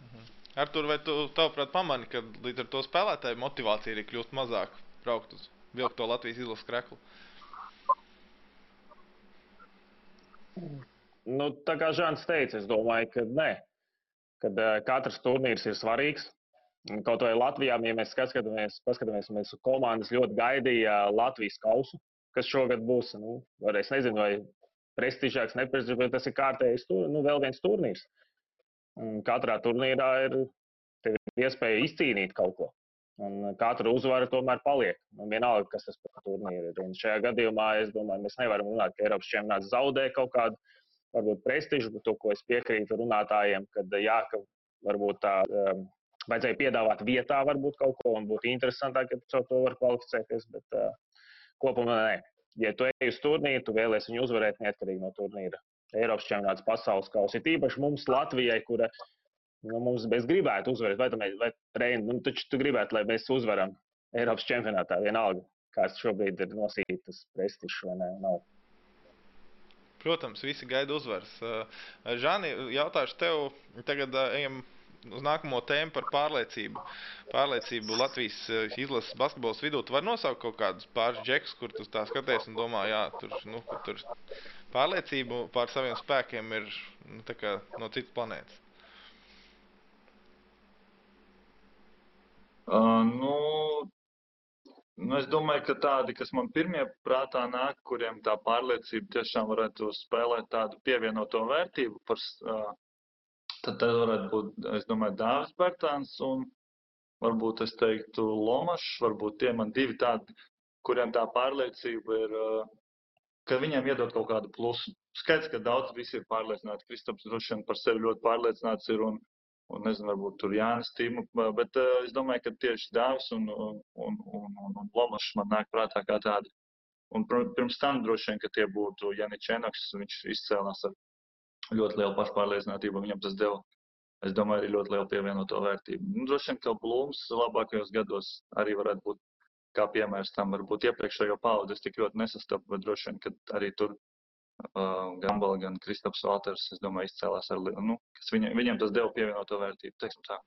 Mhm. Artur, vai tu, tavuprāt, pamani, ka līdz ar to spēlētāju motivācija arī kļūst mazāk braukt uz vilkto Latvijas izlases kreklu? Uh, Nu, tā kā Žants teica, es domāju, ka nē. Kad uh, katrs turnīrs ir svarīgs. Kaut vai Latvijā, ja mēs skatāmies, paskatāmies, mēs komandas ļoti gaidīja Latvijas kausu, kas šogad būs. Nu, es nezinu, vai prestižāks, neprestižāks, bet tas ir kārtējs, nu, vēl viens turnīrs. Un katrā turnīrā ir iespēja izcīnīt kaut ko. Un katra uzvara tomēr paliek. Un vienalga, kas tas par turnīru ir. Un šajā gadījumā es domāju, mēs nevaram runāt, ka Eiropas čempionāts zaudē kaut kādu varbūt prestižu, bet to, ko es piekrītu runātājiem, kad jā, ka varbūt tā um, vajadzēja piedāvāt vietā varbūt kaut ko un būtu interesantāk, ja caur to var kvalificēties. Bet uh, kopumā nē. Ja tu ej uz turnīru, tu vēlēsies viņu uzvarēt neatkarīgi no turnīra. Eiropas čempionāts, pasaules kausa. Ir īpaši mums Latvijai, kura Nu, mums mēs gribētu uzvarēt, vai, mēs, vai treini, nu, taču tu gribētu, lai mēs uzvaram Eiropas čempionātā vienalga, kāds šobrīd ir nosītas prestižs vai ne, nav. Protams, visi gaida uzvaras. Uh, Žāni, jautāšu tev, tagad uh, ejam uz nākamo tēmu par pārliecību. Pārliecību Latvijas uh, izlases basketbols vidū. Tu vari nosaukt kaut kādus pāris džekus, kur tu tā skaties un domā, jā, tur, nu, tur pārliecību pār saviem spēkiem ir nu, no citas planētas. Uh, nu, nu, es domāju, ka tādi, kas man pirmie prātā nāk, kuriem tā pārliecība tiešām varētu spēlēt tādu pievienoto vērtību, par, uh, tad tas varētu būt, es domāju, Dāvis Bērtāns un varbūt es teiktu Lomašs, varbūt tie man divi tādi, kuriem tā pārliecība ir, uh, ka viņiem iedod kaut kādu plusu. Skaidrs, ka daudz visi ir pārliecināti. Kristaps droši vien par sevi ļoti pārliecināts ir un un nezinu, varbūt tur Jānis Tīmu, bet uh, es domāju, ka tieši Dāvis un, un, un, un, un Lomašs man nāk prātā kā tādi. Un pirms tam droši vien, ka tie būtu Janis Čenoks, viņš izcēlās ar ļoti lielu pašpārliecinātību, viņam tas deva, es domāju, arī ļoti lielu pievienoto vērtību. Nu, droši vien, ka Blūms labākajos gados arī varētu būt kā piemērs tam, varbūt iepriekšējo paudzi es tik ļoti nesastapu, bet droši vien, ka arī tur Gambala, gan Kristaps Valters, es domāju, izcēlās ar, nu, kas viņam, viņam tas deva pievienoto vērtību, teiksim tā.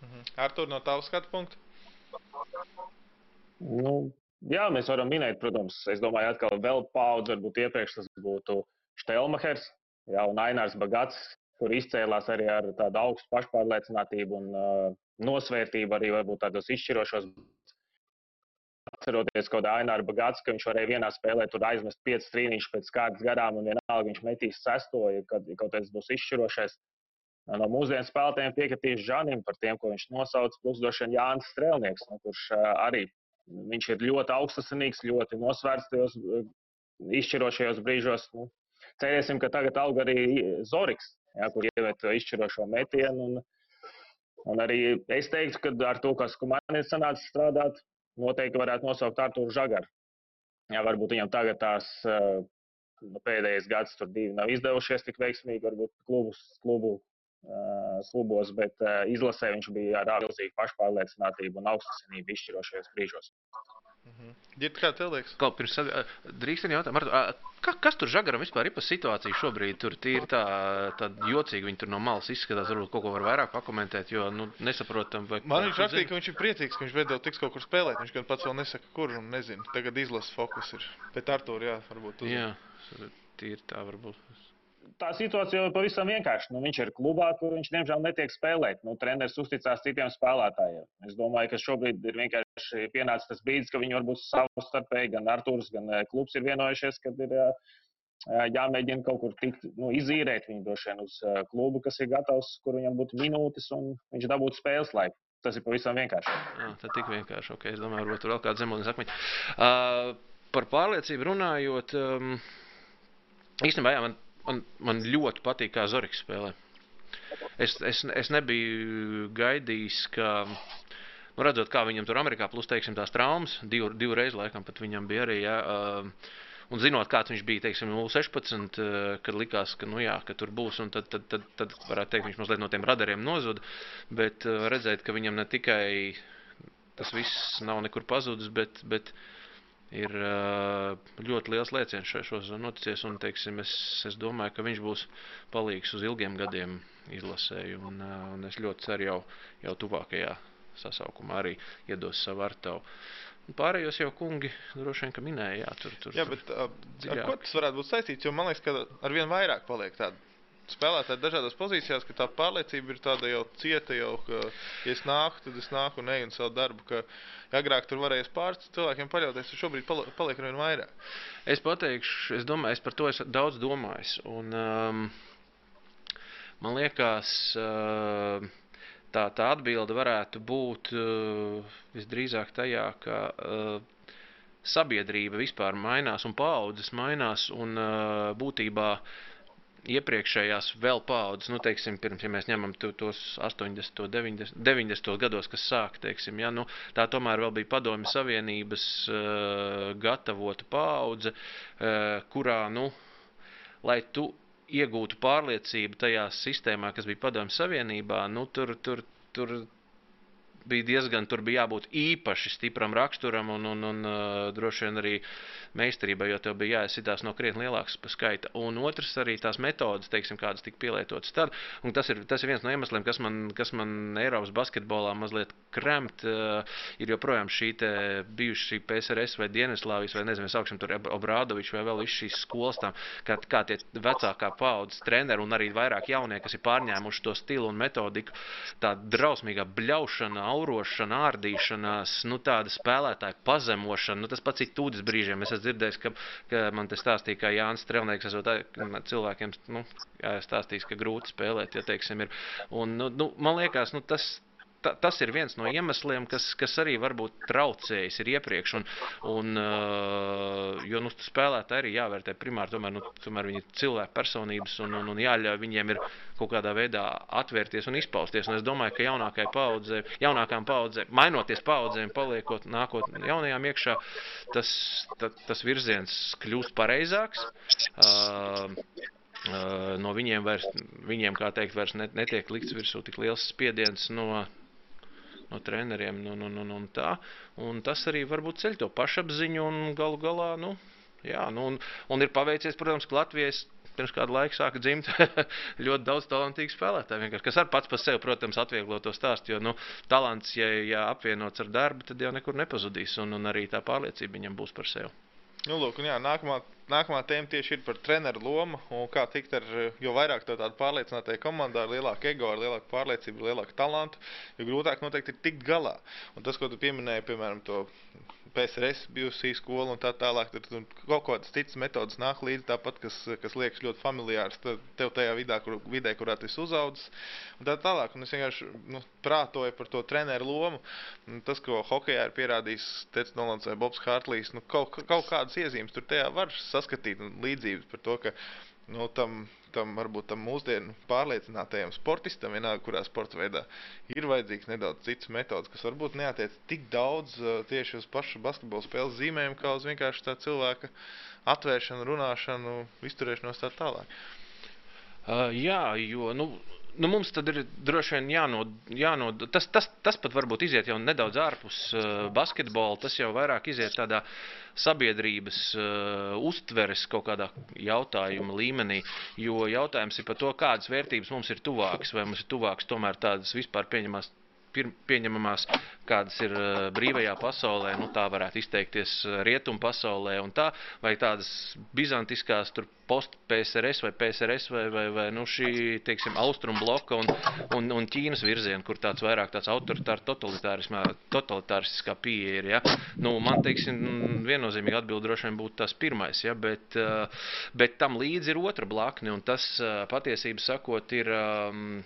Mm -hmm. Artur, no tavas skatu punktu? Nu, jā, mēs varam minēt, protams, es domāju, atkal vēl paudze, varbūt iepriekš tas būtu Štelmahers, jā, un Ainārs Bagats, kur izcēlās arī ar tādu augstu pašpārliecinātību un uh, nosvērtību arī varbūt tādos izšķirošos Atceroties, kaut kādā Aināra Bagāts, ka viņš varēja vienā spēlē tur aizmest 5 trīnīšus pēc kārtas garām, un vienalga viņš metīs sesto, kad kaut kas būs izšķirošais. No mūsdienu spēlētājiem piekritīs Žanim par tiem, ko viņš nosauc, plus droši vien Jānis Strēlnieks, no, kurš arī viņš ir ļoti augstasinīgs, ļoti nosvērts tajos izšķirošajos brīžos. Nu, cerēsim, ka tagad aug arī Zoriks. jā, kur iemet izšķirošo metienu. Un, un arī es teiktu, ka ar to, kas man ir sanācis strādāt, noteikti varētu nosaukt Artūru Žagaru. Jā, varbūt viņam tagad tās nu, pēdējais gads tur divi nav izdevušies tik veiksmīgi, varbūt klubus, klubu uh, klubos, bet uh, izlasē viņš bija ar milzīgu pašpārliecinātību un augstasinību izšķirošajos brīžos. Mhm. Ja kā tev liekas? Kaut pirms drīksteni jautāt, Martu, ka, kas tur Žagaram vispār ir pa situāciju šobrīd? Tur ir tā, tā jocīgi, viņi tur no malas izskatās, varbūt kaut ko var vairāk pakomentēt, jo, nu, nesaprotam, vai... Man viņš rakstīja, ka viņš ir priecīgs, ka viņš beidzot tiks kaut kur spēlēt, viņš gan pats vēl nesaka, kur un nezinu. Tagad izlases fokus ir. Bet Artur, jā, varbūt. Uzman. Jā, tīri tā varbūt tā situācija jau pavisam vienkārša. Nu, viņš ir klubā, kur viņš diemžēl netiek spēlēt. Nu, treneris uzticās citiem spēlētājiem. Es domāju, ka šobrīd ir vienkārši pienācis tas brīdis, ka viņi varbūt savstarpēji, gan Arthurs, gan eh, klubs ir vienojušies, ka ir eh, jāmēģina kaut kur tikt, nu, izīrēt viņu droši vien uz eh, klubu, kas ir gatavs, kur viņam būtu minūtes un viņš dabūtu spēles laiku. Tas ir pavisam vienkārši. Jā, ir tik vienkārši. Okay, es domāju, varbūt tur vēl kāda zemūdens akmeņa. Uh, par pārliecību runājot, um, īstenībā jā, man man, man ļoti patīk, kā Zorigs spēlē. Es, es, es nebiju gaidījis, ka, nu, redzot, kā viņam tur Amerikā, plus, teiksim, tās traumas, divu reizi laikam pat viņam bija arī, jā, uh, un zinot, kāds viņš bija, teiksim, 16, uh, kad likās, ka, nu jā, ka tur būs, un tad, tad, tad, tad varētu teikt, viņš mazliet no tiem radariem nozuda, bet redzēt, ka viņam ne tikai tas viss nav nekur pazudis, bet, bet uh, ir ļoti liels lēciens šajos noticies. Un, teiksim, es, es domāju, ka viņš būs palīgs uz ilgiem gadiem izlasēju. Un, un es ļoti ceru jau, jau tuvākajā sasaukumā arī iedos savu artavu. Pārējos jau kungi droši vien minēja, jā, tur tur. Jā, bet uh, ar ko tas varētu būt saistīts? Jo man liekas, ka ar vien vairāk paliek tādu spēlētāji dažādās pozīcijās, ka tā pārliecība ir tāda jau cieta, jau, ka, ja es nāku, tad es nāku un eju un savu darbu, ka agrāk tur varēja pāris cilvēkiem paļauties, tad šobrīd paliek ar vien vairāk. Es pateikšu, es domāju, es par to esmu daudz domājis, un um, man liekas, uh, tā, tā atbilde varētu būt uh, visdrīzāk tajā, ka uh, sabiedrība vispār mainās un paudzes mainās un uh, būtībā uh, iepriekšējās vēl paudzes, nu, teiksim, pirms, ja mēs ņemam tos 80, 90, 90 gados, kas sāk, teiksim, ja, nu, tā tomēr vēl bija padomju savienības uh, gatavota paudze, uh, kurā, nu, lai tu iegūtu pārliecību tajā sistēmā, kas bija padomju savienībā, nu, tur, tur, tur bija diezgan, tur bija jābūt īpaši stipram raksturam un, un, un uh, droši vien arī meistarībai, jo tev bija jāizsitās no krietni lielākas skaita. Un otrs arī tās metodas, teiksim, kādas tika pielietotas tad, un tas ir, tas ir viens no iemesliem, kas man, kas man Eiropas basketbolā mazliet kremt, uh, ir joprojām šī te bijuši PSRS vai Dienaslāvijas vai nezinu, sauksim tur Obrādoviču vai vēl visu šīs skolas tām, kā, kā tie vecākā paudzes treneri un arī vairāk jaunie, kas ir pārņēmuši to stilu un metodiku, tā drausmīgā bļaušana, aurošana, ārdīšanās, nu, tāda spēlētāja pazemošana. Nu, tas pats ir tūdes brīžiem. Es esmu dzirdējis, ka, ka man te stāstīja, ka Jānis Strelnieks esot cilvēkiem nu, stāstījis, ka grūti spēlēt, ja teiksim ir. Un, nu, nu, man liekas, nu, tas, ta, tas ir viens no iemesliem, kas, kas arī varbūt traucējis ir iepriekš. Un, un, jo nu, spēlētāji arī jāvērtē primāri, tomēr, nu, tomēr viņi ir cilvēku personības un, un, un jāļauj viņiem ir kaut kādā veidā atvērties un izpausties. Un es domāju, ka jaunākai paudzē, jaunākām paudzēm, mainoties paudzēm, paliekot nākotnē jaunajām iekšā, tas, ta, tas virziens kļūst pareizāks. Uh, no viņiem, vairs, viņiem kā teikt, vairs net, netiek likts virsū tik liels spiediens no, no treneriem nu, nu, nu, un tā. Un tas arī varbūt ceļ to pašapziņu un galu galā, nu, jā, nu, un, un ir paveicies, protams, ka Latvijas pirms kāda laika sāka dzimt ļoti daudz talantīgu spēlētāju. Kas ar pats par sevi, protams, atvieglo to stāstu. Jo nu, talants, ja, ja apvienots ar darbu, tad jau nekur nepazudīs. Un, un arī tā pārliecība viņam būs par sevi. Nu, lūk, jā, nākamā nākamā tēma tieši ir par treneru lomu kā tikt ar, jo vairāk to tādu pārliecinātai komandā, ar lielāku ego, ar lielāku pārliecību, ar lielāku talantu, jo grūtāk noteikti ir tikt galā. Un tas, ko tu pieminēji, piemēram, to PSRS bijusī skola un tā tālāk, tad kaut kādas citas metodas nāk līdzi, tāpat, kas, kas liekas ļoti familiārs tev tajā vidā, kur, vidē, kurā tu esi uzaudzis, un tā tālāk. Un es vienkārši nu, prātoju par to treneru lomu. Un tas, ko hokejā ir pierādījis Tets Nolans vai Bobs Hārtlīs, nu, kaut, kaut kādas iezīmes tur tajā var saskatīt līdzības par to, ka nu, tam tam varbūt tam mūsdienu pārliecinātajam sportistam, vienalga, kurā sporta veidā, ir vajadzīgs nedaudz cits metods, kas varbūt neatiec tik daudz uh, tieši uz pašu basketbola spēles zīmēm, kā uz vienkārši tā cilvēka atvēršanu, runāšanu, izturēšanos tā tālāk. Uh, jā, jo nu, nu, mums tad ir droši vien jānod, jānod tas, tas, tas pat varbūt iziet jau nedaudz ārpus uh, basketbola, tas jau vairāk iziet tādā sabiedrības uh, uztveres kaut kādā jautājuma līmenī, jo jautājums ir par to, kādas vērtības mums ir tuvākas, vai mums ir tuvākas tomēr tādas vispār pieņemās pieņemamās, kādas ir uh, brīvajā pasaulē, nu, tā varētu izteikties uh, rietumu pasaulē, un tā, vai tādas bizantiskās tur post-PSRS vai PSRS vai, vai, vai nu, šī, teiksim, austrumu bloka un, un, un Ķīnas virziena, kur tāds vairāk tāds autoritārs, totalitāristiskā pieeja ir, ja. Nu, man, teiksim, viennozīmīgi atbild droši vien būtu tas pirmais, ja, bet, uh, bet tam līdzi ir otra blakne, un tas patiesību sakot ir, um,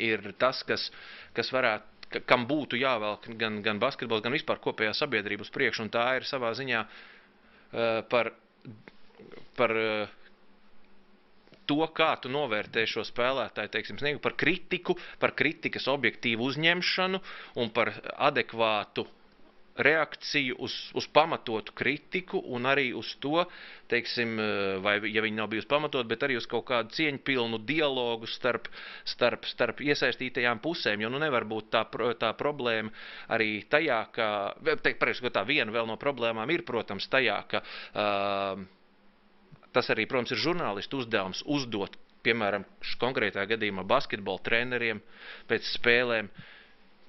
ir tas, kas, kas varētu, kam būtu jāvelk gan, gan basketbols, gan vispār kopējā sabiedrība uz priekšu, tā ir savā ziņā uh, par, par uh, to, kā tu novērtē šo spēlētāju, teiksim, sniegu par kritiku, par kritikas objektīvu uzņemšanu un par adekvātu reakciju uz, uz pamatotu kritiku un arī uz to, teiksim, eh, vai, ja viņi nav bijusi pamatot, bet arī uz kaut kādu cieņpilnu dialogu starp, starp, starp iesaistītajām pusēm, jo nu nevar būt tā, tā problēma arī tajā, ka, teikt, pareizi, ka tā viena vēl no problēmām ir, protams, tajā, ka uh, tas arī, protams, ir žurnālistu uzdevums uzdot, piemēram, konkrētā gadījumā basketbola treneriem pēc spēlēm,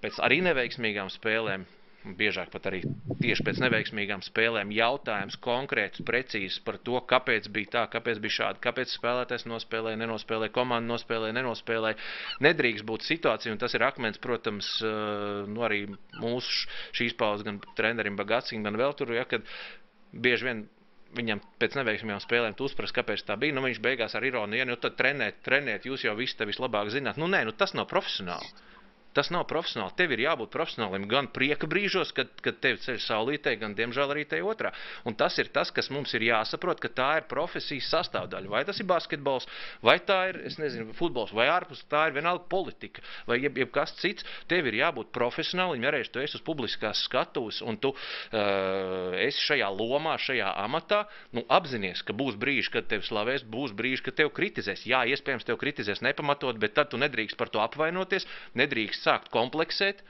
pēc arī neveiksmīgām spēlēm, biežāk pat arī tieši pēc neveiksmīgām spēlēm jautājums konkrēts, precīzs par to, kāpēc bija tā, kāpēc bija šādi, kāpēc spēlētājs nospēlēja, nenospēlēja, komanda nospēlēja, nenospēlēja. Nedrīkst būt situācija, un tas ir akmens, protams, eh, nu arī mūsu šīs pauzes gan trenerim Bagacim, gan vēl tur, ja, kad bieži vien viņam pēc neveiksmīgām spēlēm uzprast, kāpēc tā bija. Nu, viņš beigās ar ironiju, ja, nu tad trenēt, trenēt, jūs jau visi te vislabāk zināt. Nu, nē, nu, tas nav profesionāli. Tas nav profesionāli. Tev ir jābūt profesionālim gan prieka brīžos, kad, kad tev ceļ saulītē, gan, diemžēl, arī te otrā. Un tas ir tas, kas mums ir jāsaprot, ka tā ir profesijas sastāvdaļa. Vai tas ir basketbols, vai tā ir, es nezinu, futbols, vai ārpus tā ir vienalga politika, vai jeb, jebkas cits. Tev ir jābūt profesionālim, ja reiz tu esi uz publiskās skatuves un tu uh, esi šajā lomā, šajā amatā, nu apzinies, ka būs brīži, kad tevi slavēs, būs brīži, kad tev kritizēs. Jā, iespējams, tev kritizēs nepamatot, bet tad tu nedrīkst par to apvainoties, nedrīkst sākt kompleksēt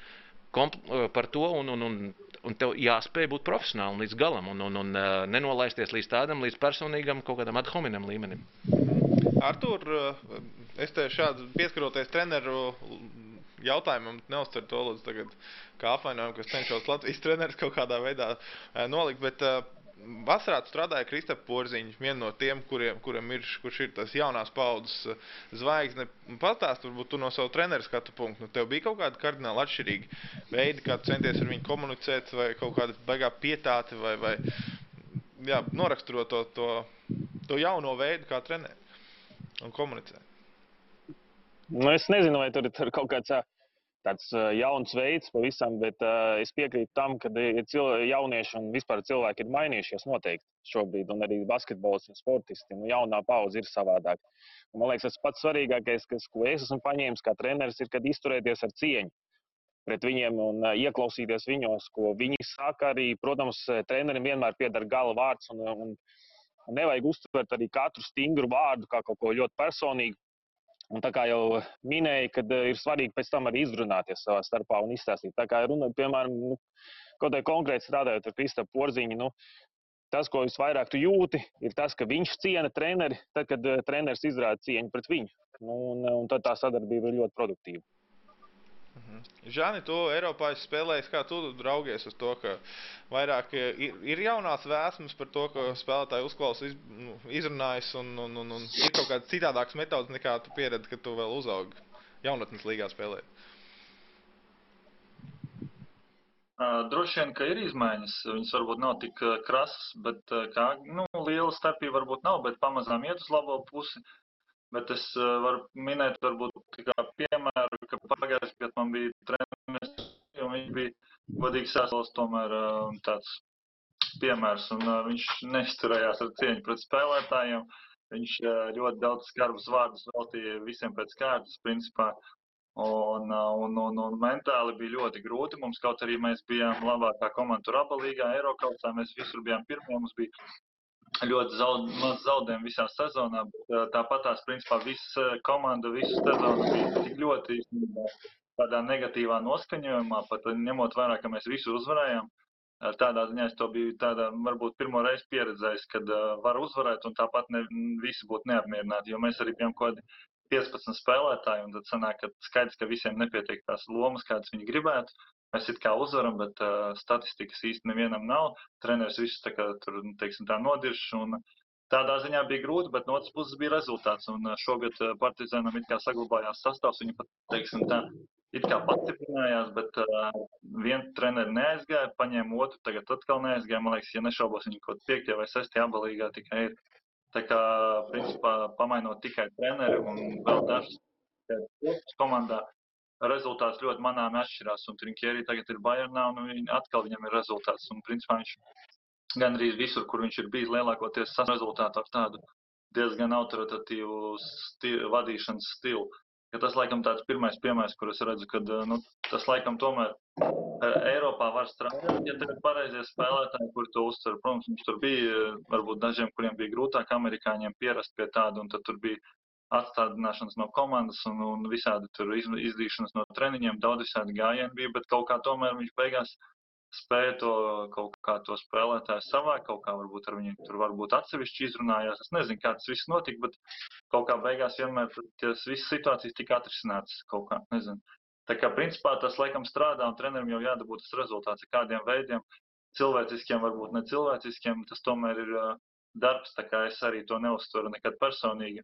kompl par to, un, un, un, un tev jāspēj būt profesionāli līdz galam, un, un, un nenolaisties līdz tādam, līdz personīgam kaut kādam ad hominem līmenim. Artur, es te šādu pieskaroties treneru jautājumam neuztver to lūdzu tagad kā apvainojumu, ka es cenšos Latvijas treneris kaut kādā veidā nolikt, bet vasarā strādāja Kristapa Porziņš, viena no tiem, kuriem, kuriem ir, kurš ir tas jaunās paudzes eh, zvaigzne. Pastāst, varbūt tu no savu treneru skatu punktu, nu tev bija kaut kādi kardināli atšķirīgi veidi, kā centies ar viņu komunicēt, vai kaut kāda baigā pietāte, vai, vai jā, noraksturot to, to, to jauno veidu, kā trenēt un komunicēt. Nu, es nezinu, vai tur ir kaut kāds tāds jauns veids pavisam, bet uh, es piekrītu tam, ka jaunieši un vispār cilvēki ir mainījušies noteikti šobrīd, un arī basketbols un sportisti. Nu, jaunā paudze ir savādāk. Un, man liekas, tas pats svarīgākais, kas, ko es esmu paņēmis kā treneris, ir, kad izturēties ar cieņu pret viņiem un uh, ieklausīties viņos, ko viņi saka. Arī, protams, trenerim vienmēr pieder gala vārds, un, un, nevajag uztvert arī katru stingru vārdu kā kaut ko ļoti personīgu. Un tā kā jau minēju, kad eh, ir svarīgi pēc tam arī izrunāties savā starpā un izstāstīt. Tā kā runa, piemēram, nu, kaut kādā konkrēti strādājot ar Kristapam Porziņu, nu, tas, ko visvairāk tu jūti, ir tas, ka viņš ciena treneri, tad, kad uh, treneris izrāda cieņu pret viņu. Nu, un, un tad tā sadarbība ir ļoti produktīva. Žani, tu Eiropā esi spēlējis, kā tu draugies uz to, ka vairāk ir, ir jaunās vēsmas par to, ka spēlētāji uzklausa, iz, nu, izrunājas un, un, un, un ir kaut kāds citādāks metods nekā tu pieredzi, ka tu vēl uzaugi jaunatnes līgā spēlēt. Uh, droši vien, ka ir izmaiņas. Viņas varbūt nav tik krasas, bet kā, nu, liela starpība varbūt nav, bet pamazām iet uz labo pusi. Uh, Bet es uh, varu minēt, varbūt kā piemēru, ka pagājušajā gadā man bija treneris, un viņš bija godīgi sasaucis tomēr uh, tāds piemērs, un uh, viņš nesturējās ar cieņu pret spēlētājiem. viņš ļoti daudz skarbus vārdus veltīja visiem pēc kārtas, principā. Un, un, un, un mentāli bija ļoti grūti. Mums kaut arī mēs bijām labākā komanda tur abalīgā, Eiropausā. Mēs visur bijām pirmie. Mums bija ļoti zaud, maz zaudējumu visā sezonā. Bet, tāpat tās, principā, visa komanda visu sezonu bija tik ļoti tādā negatīvā noskaņojumā, pat ņemot vērā, ka mēs visu uzvarējām. Tādā ziņā es to biju tādā, varbūt pirmo reizi pieredzējis, kad uh, var uzvarēt un tāpat ne, visi būtu neapmierināti, jo mēs arī bijām kaut kādi 15 spēlētāji, un tad sanāk, ka skaidrs, ka visiem nepietiek tās lomas, kādas viņi gribētu. Mēs it kā uzvaram, bet uh, statistikas īsti nevienam nav. Treneris visus tā kā tur, nu, teiksim, tā nodirš, un tādā ziņā bija grūti, bet no otras puses bija rezultāts, un šogad Partizānam it kā saglabājās sastāvs, viņi pat, teiksim, tā it kā pastiprinājās, bet uh, viens treneris neaizgāja, paņēma otru, tagad atkal neaizgāja. Man liekas, ja nešaubos, viņi kaut kādā 5. vai 6. abalīgā tikai ir. Tā kā, principā, pamainot tikai treneri un vēl dažas komandā, rezultāts ļoti manām atšķirās. Un Trinkjeri tagad ir Bayernā un viņi, atkal viņam ir rezultāts. Un, principā, viņš gandrīz visur, kur viņš ir bijis, lielākoties sasniedz rezultātu ar tādu diezgan autoritatīvu stil, vadīšanas stilu ka tas laikam tāds pirmais piemērs, kur es redzu, ka nu, tas laikam tomēr e, Eiropā var strādāt, ja tev ir pareizie spēlētāji, kuri to uztver. Protams, mums tur bija varbūt dažiem, kuriem bija grūtāk amerikāņiem pierast pie tāda, un tad tur bija atstādināšanas no komandas un, un visādi tur izdīšanas no treniņiem, daudz visādi gājieni bija, bet kaut kā tomēr viņš beigās spēja to kaut kā to spēlētāju savākt, kaut kā varbūt ar viņu tur varbūt atsevišķi izrunājās. Es nezinu, kā tas viss notika, bet kaut kā beigās vienmēr tas visas situācijas tika atrisināts kaut kā, nezinu. Tā kā principā tas laikam strādā un trenerim jau jādabūt tas rezultāts ar kādiem veidiem, cilvēciskiem, varbūt ne cilvēciskiem, tas tomēr ir darbs, tā kā es arī to neuztveru nekad personīgi.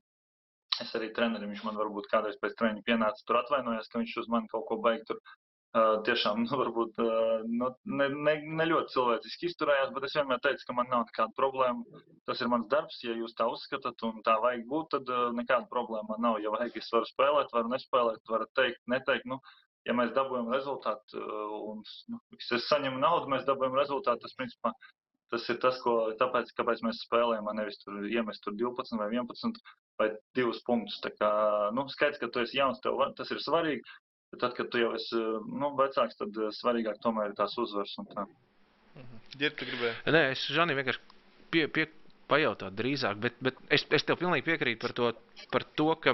Es arī trenerim, viņš man varbūt kādreiz pēc treniņa pienāca tur atvainojās, ka viņš uz mani kaut ko beig tur Uh, tiešām, nu, varbūt uh, nu, ne, ne, ne ļoti cilvēciski izturējās, bet es vienmēr teicu, ka man nav nekāda problēma. Tas ir mans darbs, ja jūs tā uzskatāt un tā vajag būt, tad uh, nekāda problēma man nav. Ja vajag, es varu spēlēt, varu nespēlēt, varu teikt, neteikt. Nu, ja mēs dabūjam rezultātu un nu, es saņemu naudu, mēs dabūjam rezultātu, tas principā tas ir tas, ko, tāpēc, kāpēc mēs spēlējam, nevis tur iemest tur 12 vai 11 vai 2 punktus. Tā kā, nu, skaidrs, ka tu esi jauns, tev tas ir svarīgi, Bet tad, kad tu jau esi nu, vecāks, tad eh, svarīgāk tomēr ir tās uzvaras. Ģērbi, tu gribēji? Nē, es Žani vienkārši pie, pie, pajautāt drīzāk, bet, bet es, es tev pilnīgi piekrītu par to, par to ka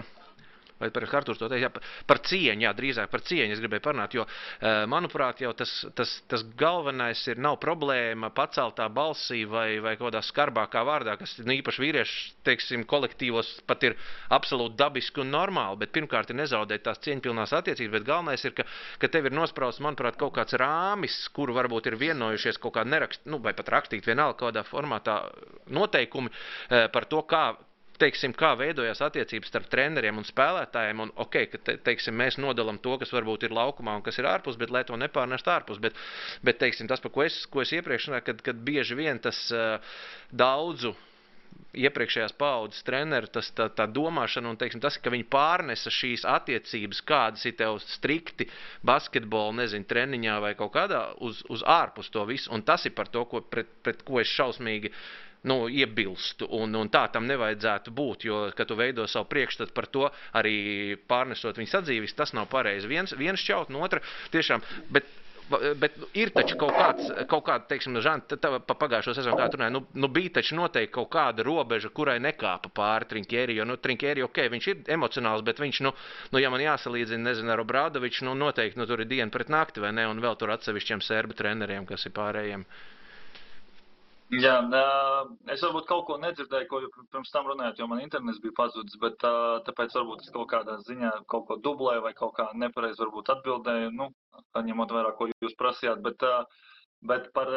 vai par Hartūru to teikt, jā, par cieņu, jā, drīzāk par cieņu es gribēju parunāt, jo, eh, manuprāt, jau tas, tas, tas galvenais ir nav problēma paceltā balsī vai, vai kādā skarbākā vārdā, kas nu, īpaši vīriešu, teiksim, kolektīvos pat ir absolūti dabiski un normāli, bet pirmkārt ir nezaudēt tās cieņpilnās attiecības, bet galvenais ir, ka, ka tev ir nosprausts, manuprāt, kaut kāds rāmis, kuru varbūt ir vienojušies kaut kā nerakst, nu, vai pat rakstīt vienalga kādā formātā noteikumi eh, par to, kā teiksim, kā veidojās attiecības starp treneriem un spēlētājiem. Un, okay, ka, te, teiksim, mēs nodalām to, kas varbūt ir laukumā un kas ir ārpus, bet lai to nepārnest ārpus. Bet, bet teiksim, tas, ko es, ko es iepriekš runāju, kad, kad bieži vien tas uh, daudzu iepriekšējās paudzes treneru, tas, tā, tā domāšana un teiksim, tas, ka viņi pārnesa šīs attiecības, kādas ir tev strikti basketbola, nezinu, treniņā vai kaut kādā, uz, uz ārpus to visu. Un tas ir par to, ko, pret, pret ko es šausmīgi nu, iebilstu. Un, un tā tam nevajadzētu būt, jo, kad tu veido savu priekšstatu par to, arī pārnesot viņas atzīvis, tas nav pareizi. Viens, viens šķaut, no otra tiešām. Bet, Bet ir taču kaut kāds, kaut kāda, teiksim, žanra, pa pagājušo sezonu, kā tur nē, nu, nu bija taču noteikti kaut kāda robeža, kurai nekāpa pāri Trinkēri, jo, nu, Trinkēri, ok, viņš ir emocionāls, bet viņš, nu, nu ja man jāsalīdzina, nezinu, ar Obrādoviču, nu, noteikti, nu, tur ir diena pret nakti, vai ne, un vēl tur atsevišķiem serbu treneriem, kas ir pārējiem. Uh, Jā, es varbūt kaut ko nedzirdēju, ko pirms tam runājot, jo man internets bija pazudis, bet tāpēc varbūt es kaut kādā ziņā kaut ko dublēju vai kaut kā nepareizi varbūt atbildēju, nu, ņemot vērā, ko jūs prasījāt, bet, bet par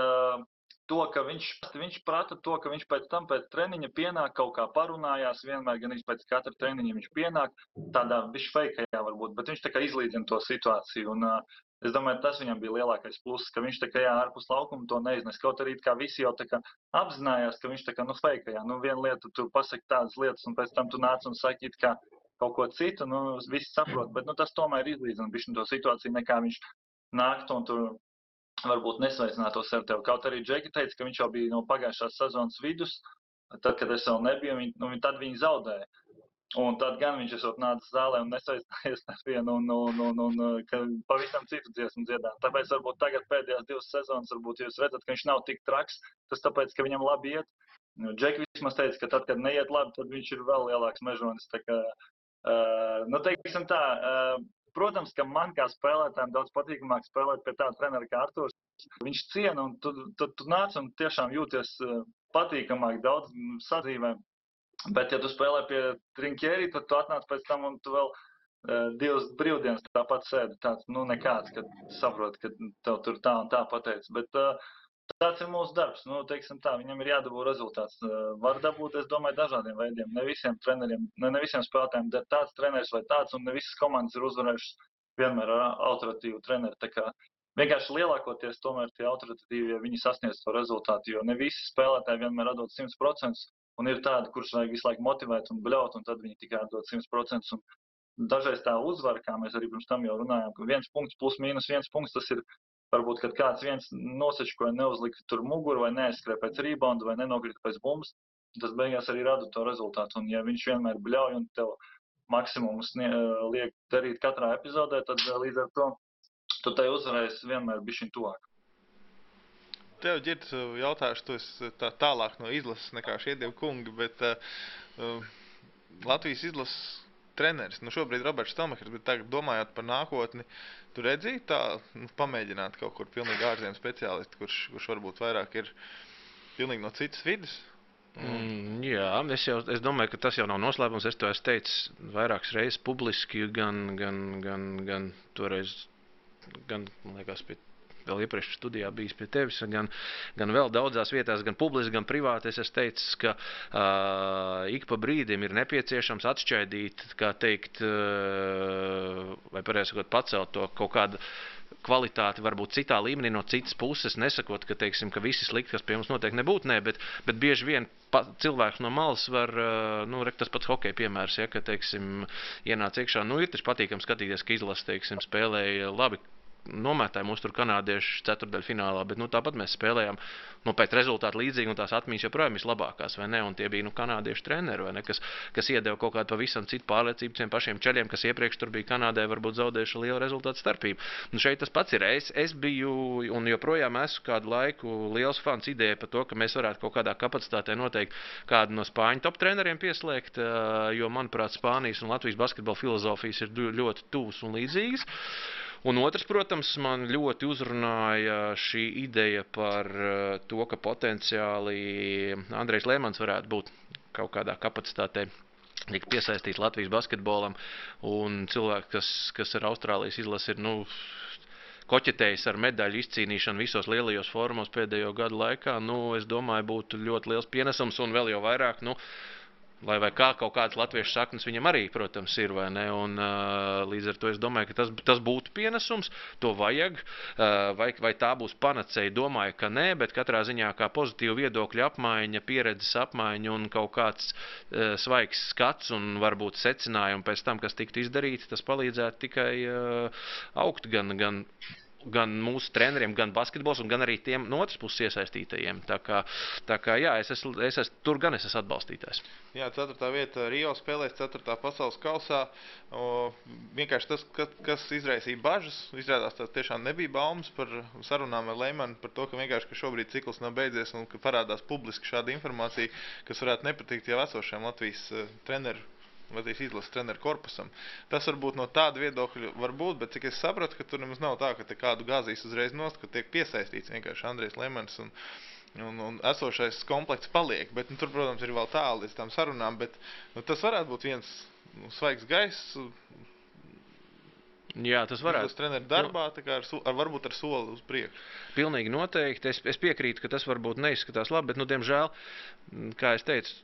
to, ka viņš, viņš prata to, ka viņš pēc tam pēc treniņa pienāk kaut kā parunājās, vienmēr gan viņš pēc katra treniņa viņš pienāk, tādā viņš fejkajā varbūt, bet viņš tā kā izlīdzina to situāciju. Un, Es domāju, tas viņam bija lielākais pluss, ka viņš tā kā jā, ārpus laukuma to neiznes. Kaut arī visi jau apzinājās, ka viņš tā kā nu fejkajā. Nu, viena lieta, tu pasaki tādas lietas, un pēc tam tu nāc un saki kā kaut ko citu, nu, visi saprot, bet nu, tas tomēr izlīdzina bišķi to situāciju, nekā viņš nāktu un tur varbūt nesveicinātos ar tevi. Kaut arī Džeki teica, ka viņš jau bija no pagājušās sezonas vidus, tad, kad es vēl nebiju, viņi, nu, tad viņi zaudēja. Un tad gan viņš esot nācis zālē un nesaistījies ar vienu, un, un, un, un, ka pavisam citu dziesmu dziedāt. Tāpēc varbūt tagad pēdējās divas sezonas, varbūt jūs redzat, ka viņš nav tik traks, tas tāpēc, ka viņam labi iet. Nu, Džeki vismaz teica, ka tad, kad neiet labi, tad viņš ir vēl lielāks mežonis. Tā kā, uh, nu, teiksim tā, uh, protams, ka man kā spēlētājiem daudz patīkamāk spēlēt pie tāda trenera kā Arturs. Viņš ciena un tu, tu, tu nāc un tiešām jūties uh, patīkamāk daudz sadzīvēm Bet, ja tu spēlē pie trinķēri, tad tu atnāc pēc tam un tu vēl uh, divas brīvdienas tāpat sēdi. Tāds, nu, nekāds, kad saproti, ka tev tur tā un tā pateic. Bet uh, tāds ir mūsu darbs. Nu, teiksim tā, viņam ir jādabū rezultāts. Uh, var dabūt, es domāju, dažādiem veidiem. Ne visiem treneriem, ne, ne visiem spēlētājiem der tāds treneris vai tāds, un ne visas komandas ir uzvarējušas vienmēr ar autoritīvu treneri. Tā kā vienkārši lielākoties tomēr tie autoritīvie, ja viņi sasniedz to rezultātu, jo ne visi spēlētāji vienmēr atdod 100%. Un ir tādi, kurus vajag visu laiku motivēt un bļaut, un tad viņi tikai dod 100%. Un dažreiz tā uzvara, kā mēs arī pirms tam jau runājām, ka viens punkts plus mīnus viens punkts, tas ir varbūt, kad kāds viens nosečkoja, neuzlika tur muguru vai neaizskrēja pēc rebounda vai nenokrita pēc bumbas, tas beigās arī rada to rezultātu. Un ja viņš vienmēr bļauj un tev maksimumus liek darīt katrā epizodē, tad līdz ar to tu tai uzvarēsi vienmēr bišķiņ tuvāk. Tev, Girts, jautāšu, tu esi tā, tālāk no izlases nekā šie divi kungi, bet uh, Latvijas izlases treneris, nu šobrīd Roberts Stomahers, bet tagad domājot par nākotni, tu redzīgi tā, nu, pamēģināt kaut kur pilnīgi ārzemju speciālistu, kurš, kurš varbūt vairāk ir pilnīgi no citas vidas? Mm, jā, es, jau, es domāju, ka tas jau nav noslēpums. Es to esmu teicis vairākas reizes publiski, gan, gan, gan, gan toreiz, gan, liekas, pie vēl iepriekš studijā bijis pie tevis, gan, gan vēl daudzās vietās, gan publiski, gan privāti. Es esmu teicis, ka uh, ik pa brīdim ir nepieciešams atšķaidīt, kā teikt, uh, vai pareizi sakot, pacelt to kaut kādu kvalitāti varbūt citā līmenī no citas puses, nesakot, ka, teiksim, ka visi slikti, kas pie mums notiek, nebūtu nē, bet, bet bieži vien pa, cilvēks no malas var, nu, rekt, tas pats hokeja piemērs, ja, ka, teiksim, ienāc iekšā, nu, ir taču patīkam skatīties, ka izlase, teiksim, spēlēja labi nometēja mūs tur kanādiešu ceturdaļfinālā, bet nu, tāpat mēs spēlējām nu, pēc rezultātu līdzīgi, un tās atmiņas joprojām ir labākās, vai ne? Un tie bija nu, kanādiešu treneri, ne? Kas, kas iedeva kaut kādu pavisam citu pārliecību tiem pašiem ceļiem, kas iepriekš tur bija Kanādē, varbūt zaudējuši lielu rezultātu starpību. Nu, šeit tas pats ir. Es, es biju un joprojām esmu kādu laiku liels fans ideja par to, ka mēs varētu kaut kādā kapacitātē noteikt kādu no spāņu top treneriem pieslēgt, jo, manuprāt, Spānijas un Latvijas basketbola filozofijas ir ļoti tuvas un līdzīgas. Un otrs, protams, man ļoti uzrunāja šī ideja par eh, to, ka potenciāli Andrejs Lēmans varētu būt kaut kādā kapacitātē tikt piesaistīts Latvijas basketbolam. Un cilvēki, kas, kas ar Austrālijas izlasi ir nu, koķetējis ar medaļu izcīnīšanu visos lielajos formos pēdējo gadu laikā, nu, es domāju, būtu ļoti liels pienesums un vēl jau vairāk. Nu, Lai vai kā kaut kādas latviešu saknes viņam arī, protams, ir. Un, uh, līdz ar to es domāju, ka tas, tas būtu pienesums, to vajag. Uh, vai, vai tā būs panacēja, domāju, ka nē, bet katrā ziņā kā pozitīva viedokļa apmaiņa, pieredzes apmaiņa un kaut kāds uh, svaigs skats un varbūt secinājumi pēc tam, kas tiktu izdarīti, tas palīdzētu tikai uh, augt gan. gan gan mūsu treneriem, gan basketbols, gan arī tiem no otras puses iesaistītajiem. Tā kā, tā kā jā, es esmu, es esmu tur gan es esmu atbalstītājs. Jā, ceturtā vieta Rio spēlēs ceturtā pasaules kausā. O, vienkārši tas, kas, kas izraisīja bažas, izrādās tas tiešām nebija baumas par sarunām ar Leimanu, par to, ka vienkārši ka šobrīd cikls nav beidzies un ka parādās publiski šāda informācija, kas varētu nepatikt jau esošiem Latvijas uh, Latvijas izlases treneru korpusam. Tas varbūt no tāda viedokļa var būt, bet cik es sapratu, ka tur nemaz nav tā, ka kādu gāzīs uzreiz nost, ka tiek piesaistīts vienkārši Andrejs Lemans un, un, un esošais komplekts paliek. Bet, nu, tur, protams, ir vēl tālu līdz tām sarunām, bet nu, tas varētu būt viens nu, svaigs gaiss. Jā, tas varētu būt treneru darbā, ar, ar, varbūt ar soli uz priekšu. Pilnīgi noteikti. Es, es piekrītu, ka tas varbūt neizskatās labi, bet, nu, diemžēl, kā es teicu,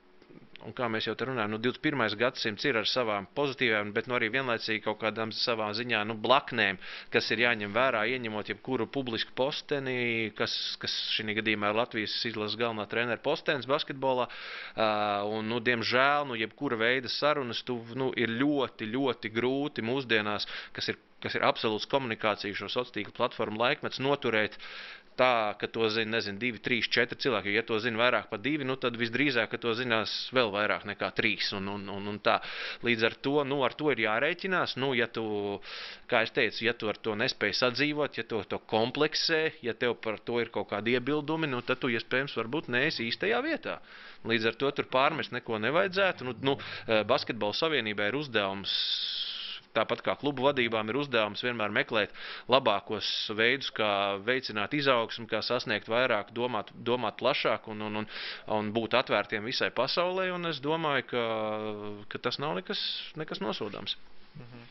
un kā mēs jau te runājam, nu, 21. gadsimts ir ar savām pozitīvām, bet nu, arī vienlaicīgi kaut kādām savā ziņā nu, blaknēm, kas ir jāņem vērā, ieņemot jebkuru publisku posteni, kas, kas šī gadījumā ir Latvijas izlases galvenā trenera postenis basketbolā. Uh, un, nu, diemžēl, nu, jebkura veida sarunas tu, nu, ir ļoti, ļoti grūti mūsdienās, kas ir kas ir absolūts komunikācijas šo sociālo tīklu platformu laikmets, noturēt tā, ka to zina, nezinu, divi, trīs, četri cilvēki. Ja to zina vairāk par divi, nu, tad visdrīzāk, to zinās vēl vairāk nekā trīs. Un, un, un, un tā. Līdz ar to, nu, ar to ir jārēķinās. Nu, ja tu, kā es teicu, ja tu ar to nespēj sadzīvot, ja tu to kompleksē, ja tev par to ir kaut kādi iebildumi, nu, tad tu iespējams varbūt neesi īstajā vietā. Līdz ar to tur pārmest neko nevajadzētu. Nu, nu, basketbola savienībai ir uzdevums Tāpat kā klubu vadībām ir uzdevums vienmēr meklēt labākos veidus, kā veicināt izaugsmu, kā sasniegt vairāk, domāt, domāt plašāk un, un, un, un būt atvērtiem visai pasaulē. Es domāju, ka, ka tas nav nekas, nekas nosodāms. Mhm.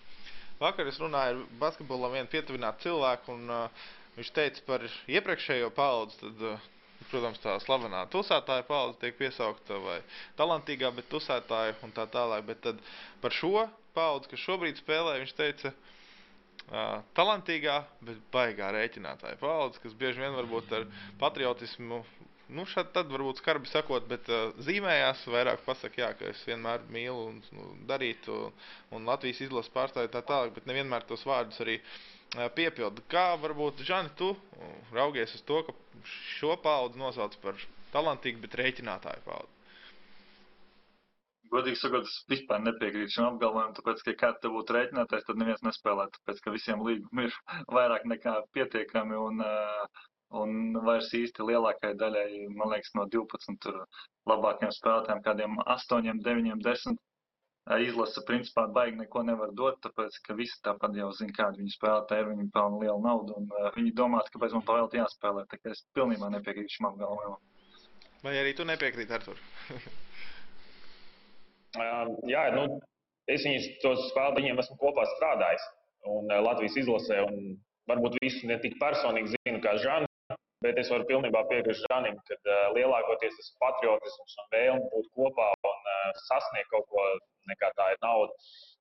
Vakar es runāju ar basketbolam vienu pietuvinātu cilvēku, un uh, viņš teica par iepriekšējo paudzi. Tad, uh, protams, tā slavenā tusētāja paudze tiek piesaukta vai talantīgā, bet tusētāja un tā tālāk. Bet par šo paudzi, kas šobrīd spēlē, viņš teica, uh, talantīgā, bet baigā rēķinātāja paudze, kas bieži vien varbūt ar patriotismu, nu, šad tad varbūt skarbi sakot, bet uh, zīmējās, vairāk pasaka, jā, ka es vienmēr mīlu un nu, darītu un Latvijas izlases pārstāju tā tālāk, bet nevienmēr tos vārdus arī uh, piepildu. Kā varbūt, Žani, tu raugies uz to, ka šo paudzi nosauc par talantīgu, bet rēķinātāju paudzi? Godīgi sakot, es vispār nepiekrītu šim apgalvojumam, tāpēc, ka, kā te būtu rēķinātais, tad neviens nespēlē, tāpēc, ka visiem līgumi ir vairāk nekā pietiekami un, un vairs īsti lielākajai daļai, man liekas, no 12 tur labākiem spēlētājiem, kādiem 8, 9, 10 izlasa principā baigi neko nevar dot, tāpēc, ka visi tāpat jau zina, kādi viņi spēlētāji ir, viņi pelna lielu naudu un uh, viņi domā, kāpēc man pavēlti jāspēlē, tā kā es pilnībā nepiekrītu šim apgalvojumam. Vai arī tu nepiekrīti, Artur? Jā, nu, es viņus tos spēlētājus, viņiem esmu kopā strādājis. Un Latvijas izlasē, un varbūt visu ne tik personīgi zinu kā Žants, bet es varu pilnībā piekrist Žanim, ka lielākoties tas patriotisms un vēlme būt kopā un sasniegt kaut ko, nekā tā ir nauda.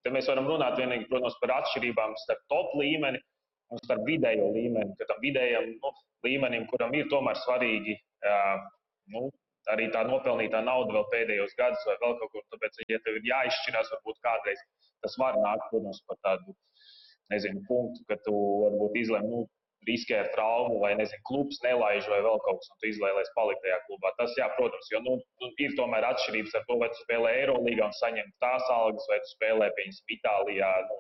Te mēs varam runāt vienīgi, protams, par atšķirībām starp top līmeni un starp vidējo līmeni. Ka tam vidējam nu, līmenim, kuram ir tomēr svarīgi nu, arī tā nopelnītā nauda vēl pēdējos gados vai vēl kaut kur. Tāpēc, ja tev ir jāizšķirās, varbūt kādreiz tas var nākt, protams, par tādu nezinu, punktu, ka tu varbūt izlēmi, nu, riskē ar traumu, vai nezinu, klubs nelaiž, vai vēl kaut kas, un tu izvēlējies palikt tajā klubā. Tas, jā, protams, jo nu, nu, ir tomēr atšķirības ar to, vai tu spēlē Eirolandā un saņem tās algas, vai tu spēlē, piemēram, Itālijā, nu,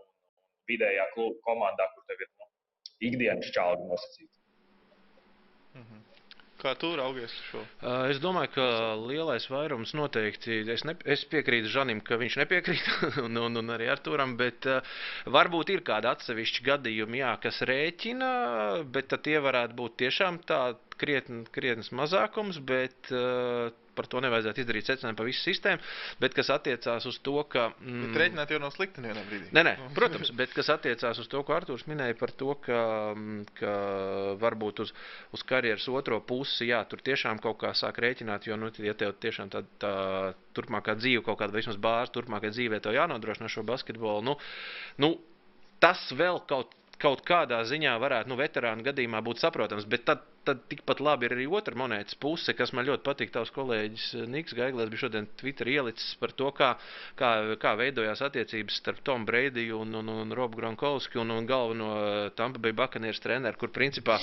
vidējā kluba komandā, kur tev ir nu, ikdienas čāli nosacīti. Kā tu raugies šo? Uh, es domāju, ka lielais vairums noteikti, es, ne, es piekrītu Žanim, ka viņš nepiekrīt, un, un, un arī Arturam, bet uh, varbūt ir kādi atsevišķi gadījumi, jā, kas rēķina, bet tie varētu būt tiešām tā krietni, krietnes mazākums, bet uh, par to nevajadzētu izdarīt secinājumu par visu sistēmu, bet kas attiecās uz to, ka. Mm, bet rēķināt jau nav slikti vienā brīdī. Nē, nē, protams, bet kas attiecās uz to, ko Artūrs minēja par to, ka, mm, ka varbūt uz, uz karjeras otro pusi, jā, tur tiešām kaut kā sāk rēķināt, jo, nu, ja tev tiešām tā, tā turpmākā dzīve, kaut kāda vismaz bāze turpmākajā dzīvē tev jānodrošina šo basketbolu, nu, nu tas vēl kaut kaut kādā ziņā varētu, nu, veterānu gadījumā būt saprotams, bet tad, tad tikpat labi ir arī otra monētas puse, kas man ļoti patīk. Tavs kolēģis eh, Niks Gaiglers bija šodien Twitter ielicis par to, kā, kā, kā veidojās attiecības starp Tomu Breidiju un, un, un Robu Gronkovski un, un galveno eh, Tampa Bay Buccaneers treneru, kur principā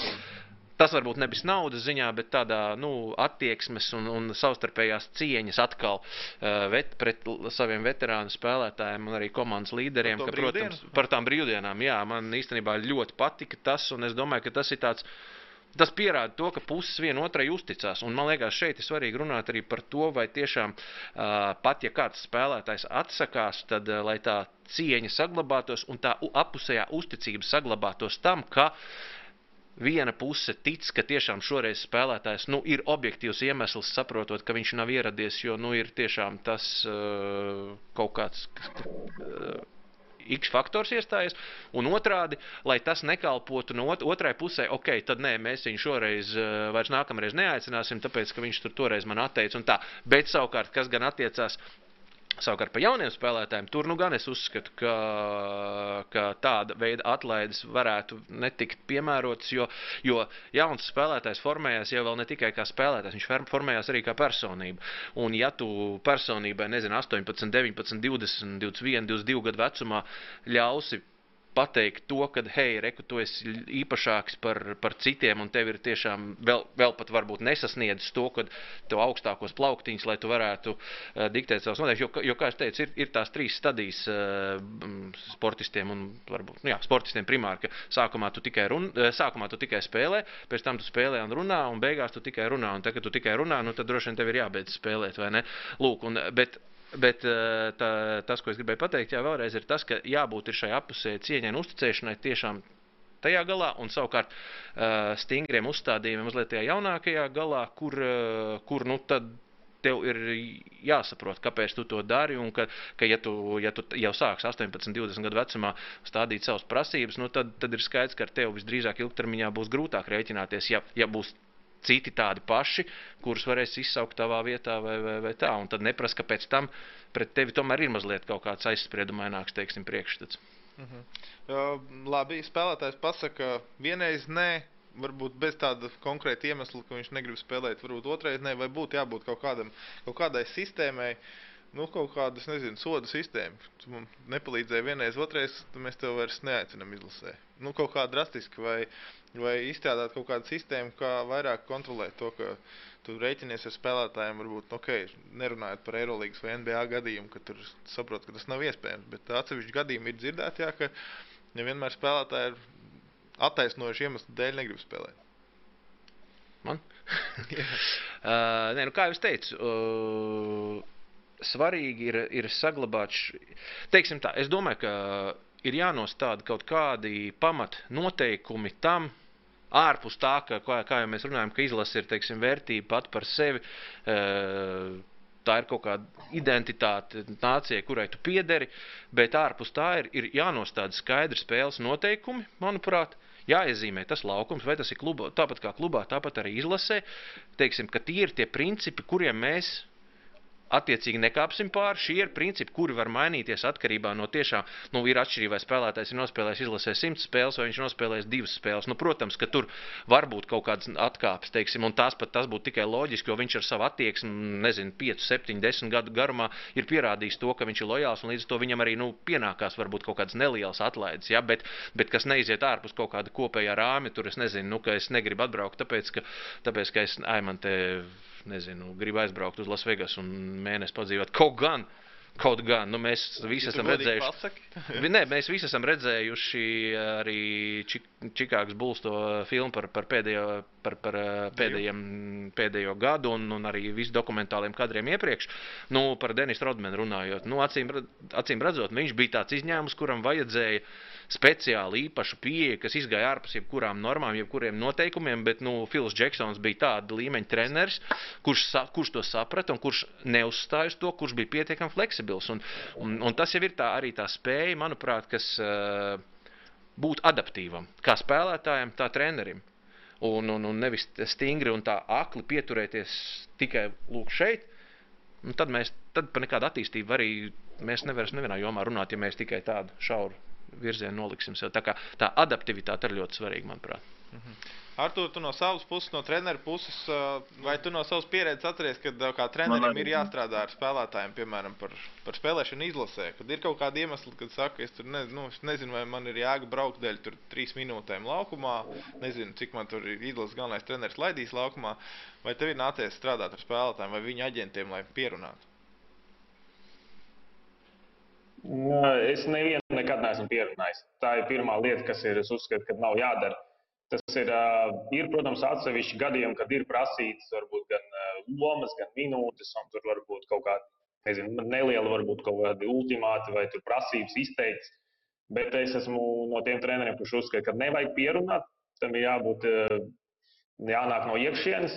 Tas varbūt nebija naudas ziņā, bet tādā nu, attieksmes un, un savstarpējās cieņas atkal uh, vet, pret saviem veterānu spēlētājiem un arī komandas līderiem. Par, ka, protams, par tām brīvdienām, jā, man īstenībā ļoti patika tas, un es domāju, ka tas ir tāds. Tas pierāda to, ka puses viena otrai uzticās. Un, man liekas, šeit ir svarīgi runāt arī par to, vai tiešām uh, pat ja kāds spēlētājs atsakās, tad uh, lai tā cieņa saglabātos un tā apusējā uzticība saglabātos tam, ka uh, viena puse tic, ka tiešām šoreiz spēlētājs nu, ir objektīvs iemesls, saprotot, ka viņš nav ieradies, jo nu, ir tiešām tas uh, kaut kāds. Uh, X faktors iestājas, un otrādi, lai tas nekalpotu no ot otrai pusē, ok, tad nē, mēs viņu šoreiz vairs nākamreiz neaicināsim, tāpēc, ka viņš tur toreiz man atteica un tā. Bet savukārt, kas gan attiecās Savukārt par jauniem spēlētājiem tur nu gan es uzskatu, ka, ka tāda veida atlaides varētu netikt piemērotas, jo, jo jauns spēlētājs formējās jau ne tikai kā spēlētājs, viņš formējās arī kā personība. Un ja tu personībai, nezinu, 18, 19, 20, 21, 22 gadu vecumā ļausi pateikt to, ka, hei, reku, tu esi īpašāks par, par citiem, un tev ir tiešām vēl, vēl pat varbūt nesasniedzis to, ka tev augstākos plauktiņus, lai tu varētu uh, diktēt savus noteikumus. Jo, jo, kā es teicu, ir, ir tās trīs stadijas uh, sportistiem un varbūt, nu jā, sportistiem primāri, ka sākumā tu tikai, run, uh, sākumā tu tikai spēlē, pēc tam tu spēlē un runā, un beigās tu tikai runā, un tagad, kad tu tikai runā, nu tad droši vien tev ir jābeidz spēlēt, vai ne? Lūk, un, bet Bet eh, tā, tas, ko es gribēju pateikt, jā, vēlreiz ir tas, ka jābūt šai apusē cieņai un uzticēšanai tiešām tajā galā, un savukārt uh, stingriem uzstādījumiem mazliet tajā jaunākajā galā, kur, uh, kur nu tad tev ir jāsaprot, kāpēc tu to dari. Un ka, ka ja, tu, ja tu jau sāksi 18, 20 gadu vecumā stādīt savas prasības, nu tad, tad ir skaidrs, ka ar tevi visdrīzāk ilgtermiņā būs grūtāk rēķināties, ja, ja būs citi tādi paši, kurus varēs izsaukt tavā vietā vai, vai, vai tā. Un tad neprasa, ka pēc tam pret tevi tomēr ir mazliet kaut kāds aizspriedumaināks, teiksim, priekšstats. Uh -huh. uh, labi, spēlētājs pasaka vienreiz nē, varbūt bez tāda konkrēta iemesla, ka viņš negrib spēlēt, varbūt otrais nē, vai būtu jābūt kaut, kādam, kaut kādai sistēmai, nu, kaut kādas, nezinu, sodu sistēmu. Tu man nepalīdzēji vienreiz, otrais, tad mēs tev vairs neaicinām izlasē. Nu, kaut kā drastiski, vai, vai izstrādāt kaut kādu sistēmu, kā vairāk kontrolēt to, ka tu rēķinies ar spēlētājiem, varbūt, ok, nerunājot par Eirolīgas vai NBA gadījumu, ka tur saprot, ka tas nav iespējams, bet atsevišķi gadījumi ir dzirdēti, jā, ka nevienmēr spēlētāji ir attaisnojuši iemeslu dēļ negrib spēlēt. Man? uh, nē, nu, kā jau es teicu, uh, svarīgi ir, ir saglabāt, š... teiksim tā, es domāju, ka ir jānostāda kaut kādi pamat noteikumi tam, ārpus tā, ka, kā, kā jau mēs runājam, ka izlase ir teiksim, vērtība pat par sevi. Tā ir kaut kāda identitāte, nācija, kurai tu piederi, bet ārpus tā ir, ir jānostāda skaidri spēles noteikumi, manuprāt. Jāiezīmē tas laukums, vai tas ir klubā, tāpat kā klubā, tāpat arī izlasē. Teiksim, ka tie ir tie principi, kuriem mēs attiecīgi nekāpsim pāri. Šie ir principi, kuri var mainīties atkarībā no tiešām, nu, ir atšķirība, vai spēlētājs ir nospēlējis izlasē 100 spēles, vai viņš nospēlējis 2 spēles. Nu, protams, ka tur var būt kaut kādas atkāpes, teiksim, un tās pat tas būtu tikai loģiski, jo viņš ar savu attieksmi, nezinu, 5, 7, 10 gadu garumā ir pierādījis to, ka viņš ir lojāls, un līdz ar to viņam arī, nu, pienākās varbūt kaut kādas nelielas atlaides, ja, bet, bet kas neiziet ārpus kaut kāda kopējā rāmi, tur es nezinu, nu, ka es negribu atbraukt, tāpēc, ka, tāpēc, ka es, ai, man te nezinu, gribu aizbraukt uz Lasvegas un mēnesi padzīvot. Kaut gan, kaut gan, nu, mēs visi esam redzējuši. Nē, mēs visi esam redzējuši arī Čik- Čikāgas Bulls to filmu par, par, pēdējo, par, par eh, pēdējiem, pēdējo gadu un, un arī visu dokumentāliem kadriem iepriekš. Nu, par Denisu Rodmanu runājot, nu, acīm, acīm redzot, viņš bija tāds izņēmums, kuram vajadzēja speciāli īpašu pieeju, kas izgāja ārpus jebkurām normām, jebkuriem noteikumiem, bet nu, Fils Džeksons bija tāda līmeņa treneris, kurš, sa, kurš to saprata un kurš neuzstāja uz to, kurš bija pietiekami fleksibls. Un, un, un tas jau ir tā, arī tā spēja, manuprāt, kas uh, būt adaptīvam, kā spēlētājam, tā trenerim. Un, un, un nevis stingri un tā akli pieturēties tikai lūk šeit, un tad mēs tad par nekādu attīstību arī mēs nevaram nevienā jomā runāt, ja mēs tikai tādu šauru virzienu noliksim sev. Tā kā tā adaptivitāte ir ļoti svarīga, manuprāt. Artur, tu no savas puses, no treneru puses, vai tu no savas pieredzes atceries, ka ā, kā trenerim ir jāstrādā ar spēlētājiem, piemēram, par, par spēlēšanu izlasē? Kad ir kaut kādi iemesli, kad saka, es tur ne, nu, es nezinu, vai man ir jēga braukt dēļ tur trīs minūtēm laukumā, nezinu, cik man tur ir izlases galvenais treneris laidīs laukumā, vai tev ir nācies strādāt ar spēlētājiem vai viņu aģentiem, lai pierunātu? Es nevienu nekad neesmu pierunājis. Tā ir pirmā lieta, kas ir, es uzskatu, ka nav jādara. Tas ir, ir, protams, atsevišķi gadījumi, kad ir prasīts varbūt gan lomas, gan minūtes, un tur var būt kaut kāda, nezinu, neliela, varbūt kaut kādi ultimāti vai tur prasības izteikts. Bet es esmu no tiem treneriem, kurš uzskata, ka nevajag pierunāt. Tam ir jābūt, jānāk no iekšienes,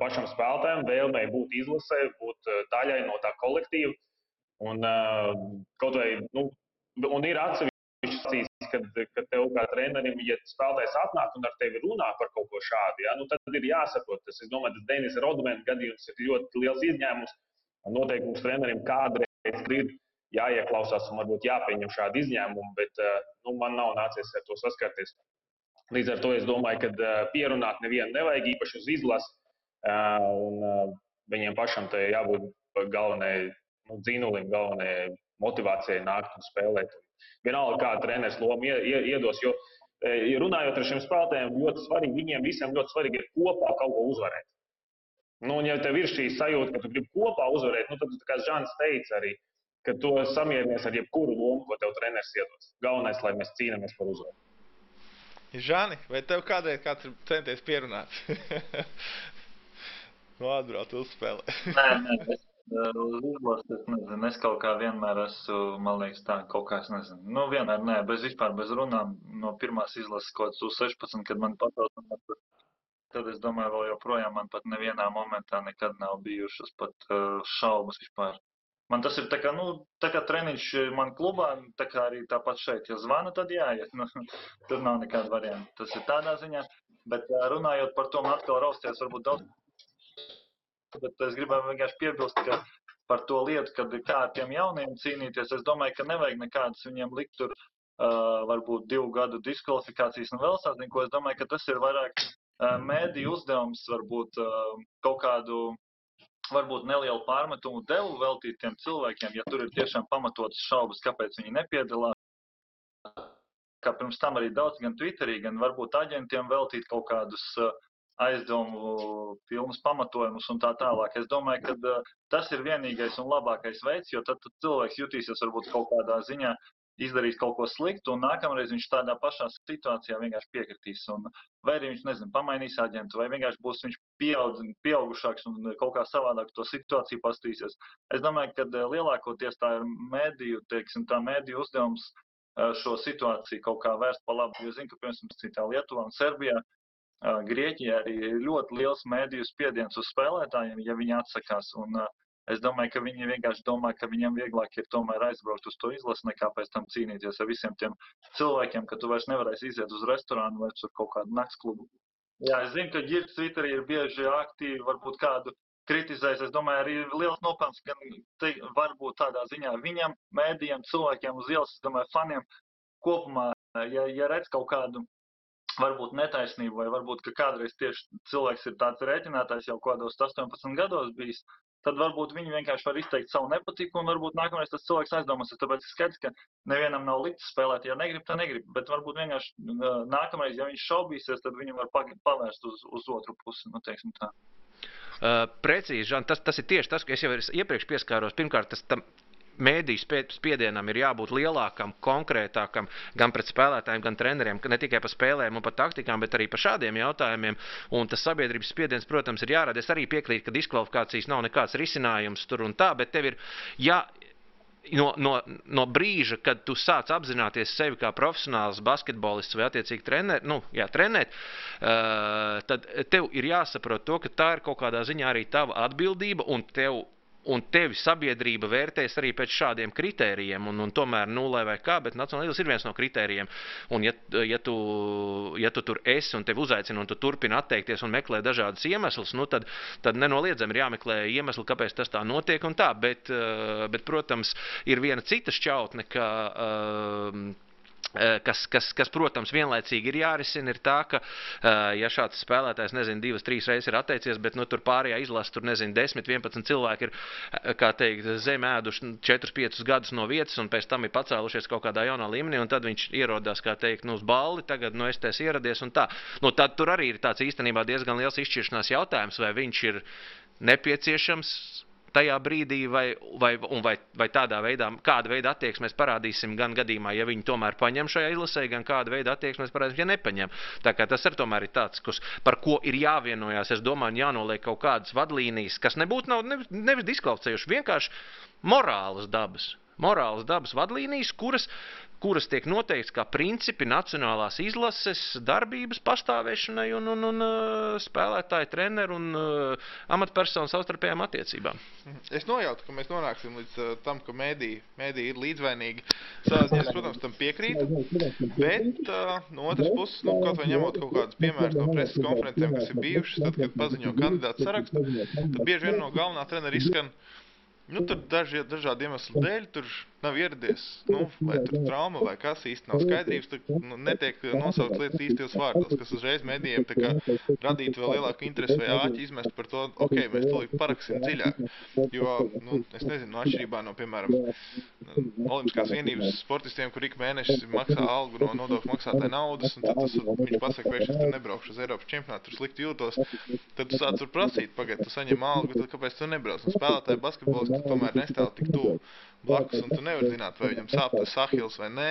pašam spēlētājam, vēlmei būt izlasē, būt daļai no tā kolektīva. Un, kaut vai, nu, un ir atsevišķi kad, kad tev kā trenerim, ja spēlētājs atnāk un ar tevi runā par kaut ko šādu, ja, nu, tad ir jāsaprot. Tas, es domāju, tas Denis Rodmēna gadījums ir ļoti liels izņēmums. Noteikums trenerim kādreiz ir jāieklausās un varbūt jāpieņem šādi izņēmumi, bet uh, nu, man nav nācies ar to saskarties. Līdz ar to es domāju, ka uh, pierunāt nevienu nevajag īpaši uz izlasi. Uh, un, viņiem pašam te jābūt galvenajai nu, dzīnulim, galvenajai motivācijai nākt un spēlēt. vienalga, kāda treneris loma iedos. Jo, ja runājot ar šiem spēlētājiem, ļoti svarīgi, viņiem visiem ļoti svarīgi ir kopā kaut ko uzvarēt. Nu, un ja tev ir šī sajūta, ka tu gribi kopā uzvarēt, nu, tad, kā Žants teica, arī, ka tu samierinies ar jebkuru lomu, ko tev treneris iedos. Galvenais, lai mēs cīnāmies par uzvaru. Žani, vai tev kādreiz kāds ir centies pierunāt? nu, atbraukt uzspēlē. nē, nē, es uz izlases, es nezinu, es kaut kā vienmēr esmu, man liekas, tā kaut kā, es nezinu, nu, vienmēr nē, bez vispār, bez runām, no pirmās izlases kaut kāds uz 16, kad man patrauc, tad es domāju, vēl joprojām man pat nevienā momentā nekad nav bijušas pat uh, šaubas vispār. Man tas ir tā kā, nu, tā kā treniņš man klubā, tā kā arī tāpat šeit. Ja zvana, tad jāiet. Nu, tur nav nekāda varianta. Tas ir tādā ziņā. Bet runājot par to, man atkal rausties varbūt daudz. Bet es gribēju vienkārši piebilst, ka par to lietu, kad kā ar tiem jauniem cīnīties, es domāju, ka nevajag nekādas viņiem likt tur uh, varbūt divu gadu diskvalifikācijas un vēl sādien, ko es domāju, ka tas ir vairāk uh, mēdīju uzdevums varbūt uh, kaut kādu varbūt nelielu pārmetumu devu veltīt tiem cilvēkiem, ja tur ir tiešām pamatotas šaubas, kāpēc viņi nepiedalās. Kā pirms tam arī daudz gan Twitterī, gan varbūt aģentiem veltīt kaut kādus uh, aizdomu pilnus pamatojumus un tā tālāk. Es domāju, ka uh, tas ir vienīgais un labākais veids, jo tad, tad cilvēks jutīsies varbūt kaut kādā ziņā izdarīs kaut ko sliktu, un nākamreiz viņš tādā pašā situācijā vienkārši piekritīs. Un, vai arī viņš, nezinu, pamainīs aģentu, vai vienkārši būs viņš pieaudz, pieaugušāks un kaut kā savādāk to situāciju pastīsies. Es domāju, ka eh, lielākoties tā ir mēdīju, teiksim, tā mēdīju uzdevums eh, šo situāciju kaut kā vērst pa labu. Jo zinu, ka, piemēram, citā Lietuvā un Serbijā Grieķijā arī ir ļoti liels mēdīju spiediens uz spēlētājiem, ja viņi atsakās. Un, Es domāju, ka viņi vienkārši domā, ka viņiem vieglāk ir tomēr aizbraukt uz to izlasi, nekā pēc tam cīnīties ar visiem tiem cilvēkiem, ka tu vairs nevarēsi iziet uz restorānu vai uz kaut kādu nakts klubu. Jā, es zinu, ka ģirbs Twitterī ir bieži aktīvi, varbūt kādu kritizēs. Es domāju, arī liels nopelns gan te, varbūt tādā ziņā viņam, mēdījiem, cilvēkiem uz ielas, es domāju, faniem kopumā, ja, ja redz kaut kādu varbūt netaisnību, vai varbūt kādreiz tieši cilvēks ir tāds rēķinātājs jau kādos 18 gados bijis, tad varbūt viņi vienkārši var izteikt savu nepatiku, un varbūt nākamais tas cilvēks aizdomāsies. Tāpēc ir skaidrs, ka nevienam nav likts spēlēt, ja negrib, tad negrib. Bet varbūt vienkārši nākamais, ja viņš šaubīsies, tad viņu var pavērst uz, uz otru pusi. Nu, Uh, precīzi, Žan, tas, tas ir tieši tas, ko es jau iepriekš pieskāros. Pirmkārt, tas tam mēdīju spiedienam ir jābūt lielākam, konkrētākam gan pret spēlētājiem, gan treneriem, ne tikai par spēlēm un par taktikām, bet arī par šādiem jautājumiem. Un tas sabiedrības spiediens, protams, ir jārada. Es arī piekrītu, ka diskvalifikācijas nav nekāds risinājums tur un tā, bet tev ir jā. No, no, no brīža, kad tu sāc apzināties sevi kā profesionāls basketbolists vai attiecīgi trener, nu, jā, trenēt, uh, tad tev ir jāsaprot to, ka tā ir kaut kādā ziņā arī tava atbildība un tev Un tevi sabiedrība vērtēs arī pēc šādiem kritērijiem. Un, un tomēr, nu, lai kā, bet nacionālais ir viens no kritērijiem. Un, ja, ja, tu, ja tu tur esi un tevi uzaicina un tu turpini atteikties un meklē dažādas iemeslus, nu, tad, tad nenoliedzami ir jāmeklē iemesli, kāpēc tas tā notiek. Tā, bet, eh, bet, protams, ir viena cita šķautne, ka. Uh, kas, kas, kas, protams, vienlaicīgi ir jārisina, ir tā, ka, eh, ja šāds spēlētājs, nezinu, divas, trīs reizes ir atteicies, bet nu, tur pārējā izlase, tur nezinu, 10, 11 cilvēki ir, eh, kā teikt, zem ēduši 4, 5 gadus no vietas, un pēc tam ir pacēlušies kaut kādā jaunā līmenī, un tad viņš ierodās, kā teikt, nu, uz balli, tagad, nu, es esmu ieradies, un tā. Nu, tad tur arī ir tāds īstenībā diezgan liels izšķiršanās jautājums, vai viņš ir nepieciešams tajā brīdī, vai, vai, vai, vai tādā veidā, kāda veida attieksmi mēs parādīsim gan gadījumā, ja viņi tomēr paņem šajā izlasē, gan kāda veida attieksmi mēs parādīsim, ja nepaņem. Tā kā tas ir tomēr ir tāds, kus, par ko ir jāvienojās. Es domāju, jānoliek kaut kādas vadlīnijas, kas nebūtu nav, nevis, nevis diskvalificējuši, vienkārši morālas dabas. Morālas dabas vadlīnijas, kuras kuras tiek noteikts kā principi nacionālās izlases darbības pastāvēšanai un, un, un uh, spēlētāju, treneru un uh, amatpersonu savstarpējām attiecībām. Es nojautu, ka mēs nonāksim līdz uh, tam, ka mēdī, mēdī ir līdzvainīgi. Es, protams, tam piekrītu, bet no otras puses, nu, kaut vai ņemot kaut kādus piemērus no preses konferencēm, kas ir bijušas, tad, kad paziņo kandidātu sarakstu, tad bieži vien no galvenā trenera izskan, nu, tur daži, dažādi iemesli dēļ, tur nav ieradies, nu, vai tur trauma vai kas īsti nav skaidrības, tad nu, netiek nosaukts lietas īstajos vārdos, kas uzreiz medijiem tā kā radītu vēl lielāku interesi vai āķi izmest par to, ok, mēs tūlīt paraksim dziļāk, jo, nu, es nezinu, no atšķirībā no, piemēram, Olimpiskās vienības sportistiem, kur ik mēneši maksā algu no nodokļu maksātāja naudas, un tad tas, viņš pasaka, vai es tur nebraukšu uz Eiropas čempionātu, tur slikti jūtos, tad tu sāc tur prasīt, pagaid, tu saņem algu, tad kāpēc tu nebrauc? Un spēlētāji basketbolisti tomēr nestāv tik tuvu blakus, un tu nevari zināt, vai viņam sāp tas sahils vai nē,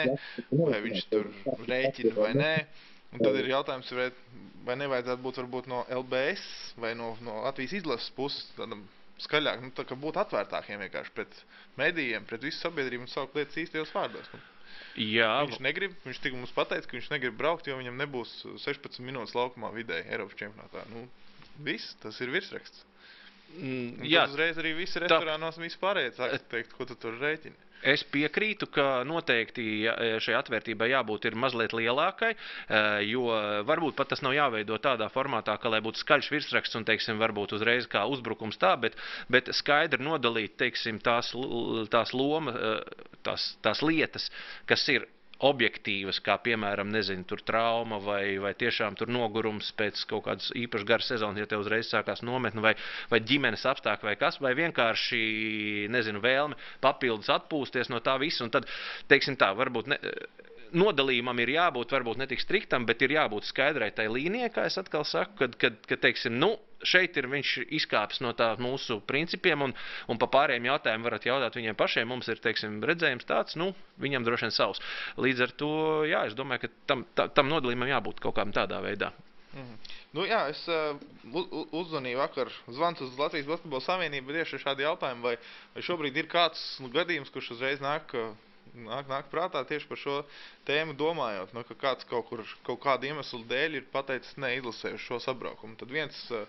vai viņš tur rēķina vai nē. Un tad ir jautājums, vai, vai nevajadzētu būt varbūt no LBS vai no, no Latvijas izlases puses tādam skaļāk, nu, tā kā būt atvērtākiem vienkārši pret medijiem, pret visu sabiedrību un saukt lietas īstajos vārdos. Nu, Jā, Viņš negrib, viņš tik mums pateica, ka viņš negrib braukt, jo viņam nebūs 16 minūtes laukumā vidēji Eiropas čempionātā. Nu, viss, tas ir virsraksts. Mm, jā uzreiz arī visi restorānos un vispārējie sāk teikt, ko tu tur rēķini. Es piekrītu, ka noteikti jā- šai atvērtībai jābūt ir mazliet lielākai, eh, jo varbūt pat tas nav jāveido tādā formātā, ka lai būtu skaļš virsraksts un, teiksim, varbūt uzreiz kā uzbrukums tā, bet, bet skaidri nodalīt, teiksim, tās, tās loma, eh, tās, tās lietas, kas ir objektīvas, kā piemēram, nezinu, tur trauma vai, vai tiešām tur nogurums pēc kaut kādas īpašas garas sezonas, ja tev uzreiz sākās nometne vai, vai ģimenes apstākļi vai kas, vai vienkārši, nezinu, vēlme papildus atpūsties no tā visa. Un tad, teiksim tā, varbūt ne, nodalījumam ir jābūt varbūt ne tik striktam, bet ir jābūt skaidrai tai līnijai, kā es atkal saku, kad, kad, kad teiksim, nu, šeit ir viņš izkāpis no tā mūsu principiem, un, un pa pārējiem jautājumiem varat jautāt viņiem pašiem. Mums ir, teiksim, redzējums tāds, nu, viņam droši vien savs. Līdz ar to, jā, es domāju, ka tam, ta, tam nodalījumam jābūt kaut kādam tādā veidā. Mhm. Nu, jā, es uh, uzzvanīju vakar zvans uz Latvijas Basketbola Savienību tieši ar šādu jautājumu, vai, vai šobrīd ir kāds nu, gadījums, kurš uzreiz nāk, uh, nāk, nāk prātā tieši par šo tēmu domājot, nu, ka kāds kaut, kur, kaut kādu iemeslu dēļ ir pateicis neizlasējuši šo sabraukumu. Tad viens uh,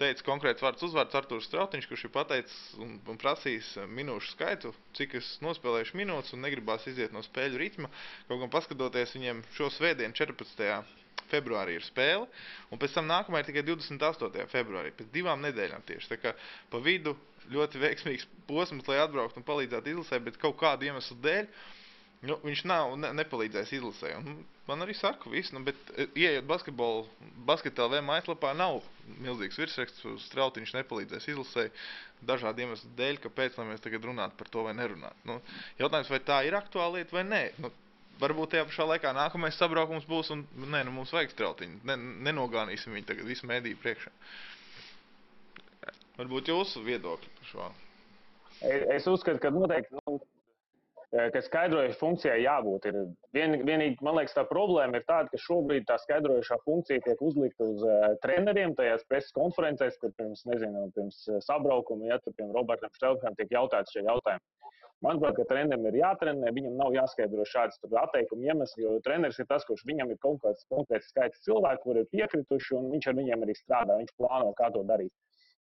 teica konkrēts vārds uzvārds Artūrs Strautiņš, kurš ir pateicis un, un prasījis uh, minūšu skaitu, cik es nospēlējuši minūtes un negribās iziet no spēļu ritma. Kaut gan paskatoties viņiem šo svētdienu 14 februārī ir spēle, un pēc tam nākamā ir tikai 28. februārī, pēc divām nedēļām tieši. Tā kā pa vidu ļoti veiksmīgs posms, lai atbrauktu un palīdzētu izlasē, bet kaut kādu iemeslu dēļ nu, viņš nav ne, nepalīdzējis izlasē. Un man arī saka, viss, nu, bet e, ieejot basketbolu, basketball V mājaslapā nav milzīgs virsraksts, strautiņš nepalīdzēs izlasē dažādu iemeslu dēļ, kāpēc mēs tagad runātu par to vai nerunātu. Nu, jautājums, vai tā ir aktuāla lieta vai nē? Nu, varbūt tajā pašā laikā nākamais sabraukums būs, un nē, nu mums vajag strautiņu. Ne, nenogānīsim viņu tagad visu mēdīju priekšā. Varbūt jūsu viedokļi par šo. Es es uzskatu, ka noteikti, nu, eh, ka skaidrojušai funkcijai jābūt. Ir vien, vienīgi, man liekas, tā problēma ir tāda, ka šobrīd tā skaidrojušā funkcija tiek uzlikta uz uh, treneriem tajās preses konferencēs, kur pirms, nezinu, pirms eh, sabraukuma, ja tur, piemēram, Robertam Štelkam tiek jautāts šie jautājumi. Manuprāt, ka trenerim ir jātrenē, viņam nav jāskaidro šādas atteikuma iemesli, jo treneris ir tas, kurš viņam ir kaut kāds konkrēts skaits cilvēku, kuri ir piekrituši, un viņš ar viņiem arī strādā, viņš plāno, kā to darīt.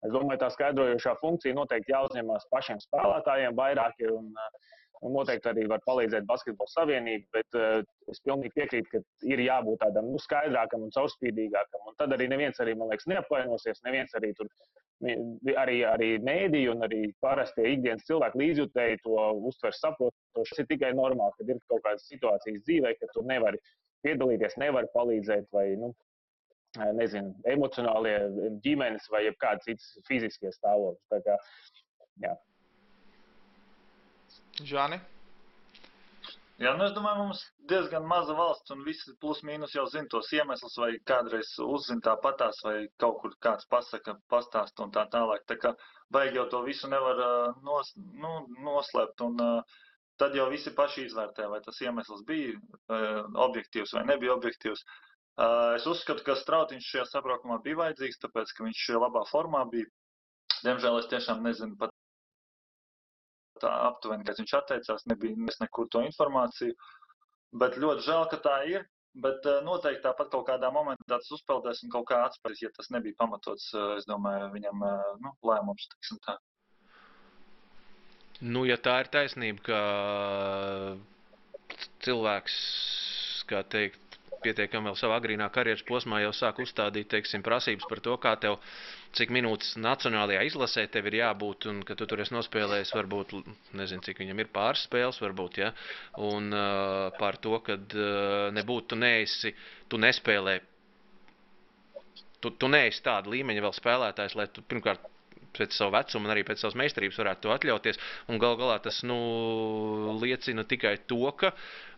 Es domāju, tā skaidrojošā funkcija noteikti jāuzņemās pašiem spēlētājiem vairāk, ir, un, uh, un noteikti arī var palīdzēt Basketbola savienība, bet uh, es pilnīgi piekrītu, ka ir jābūt tādam nu, skaidrākam un caurspīdīgākam. Un tad arī neviens, arī, man liekas, neapvainosies, neviens arī tur, arī, arī mēdīji un arī parastie ikdienas cilvēki līdzjutēji to uztver saprotoši. Tas ir tikai normāli, kad ir kaut kādas situācijas dzīvē, ka tu nevari piedalīties, nevari palīdzēt vai, nu, nezinu, emocionālie ģimenes vai kāds cits fiziskie stāvokļi. Tā kā, jā. Žani? Jā, nu es domāju, mums diezgan maza valsts, un visi plus mīnus jau zina tos iemeslus, vai kādreiz uzzina tāpatās, vai kaut kur kāds pasaka, pastāst un tā tālāk. Tā kā baigi jau to visu nevar nos, nu, noslēpt, un tad jau visi paši izvērtē, vai tas iemesls bija objektīvs vai nebija objektīvs. Uh, es uzskatu, ka Strautiņš šajā sabraukumā bija vajadzīgs, tāpēc, ka viņš labā formā bija. Diemžēl es tiešām nezinu pat tā aptuveni, kad viņš atteicās, nebija nekur to informāciju. Bet ļoti žēl, ka tā ir. Bet noteikti tāpat kaut kādā momentā tas uzpeldēs un kaut kā atspērs, ja tas nebija pamatots, es domāju, viņam nu, lēmums, tiksim tā. Nu, ja tā ir taisnība, ka cilvēks, kā teikt, pietiekami vēl savā agrīnā karjeras posmā jau sāk uzstādīt teiksim, prasības par to, kā tev, cik minūtes nacionālajā izlasē tev ir jābūt, un ka tu tur esi nospēlējis varbūt, nezinu, cik viņam ir pāris spēles, varbūt, ja, un uh, par to, ka uh, nebūtu tu neesi, tu nespēlē tu, tu neesi tāda līmeņa vēl spēlētājs, lai tu pirmkārt pēc savu vecumu un arī pēc savas meistarības varētu to atļauties. Un gal galā tas nu, liecina tikai to, ka,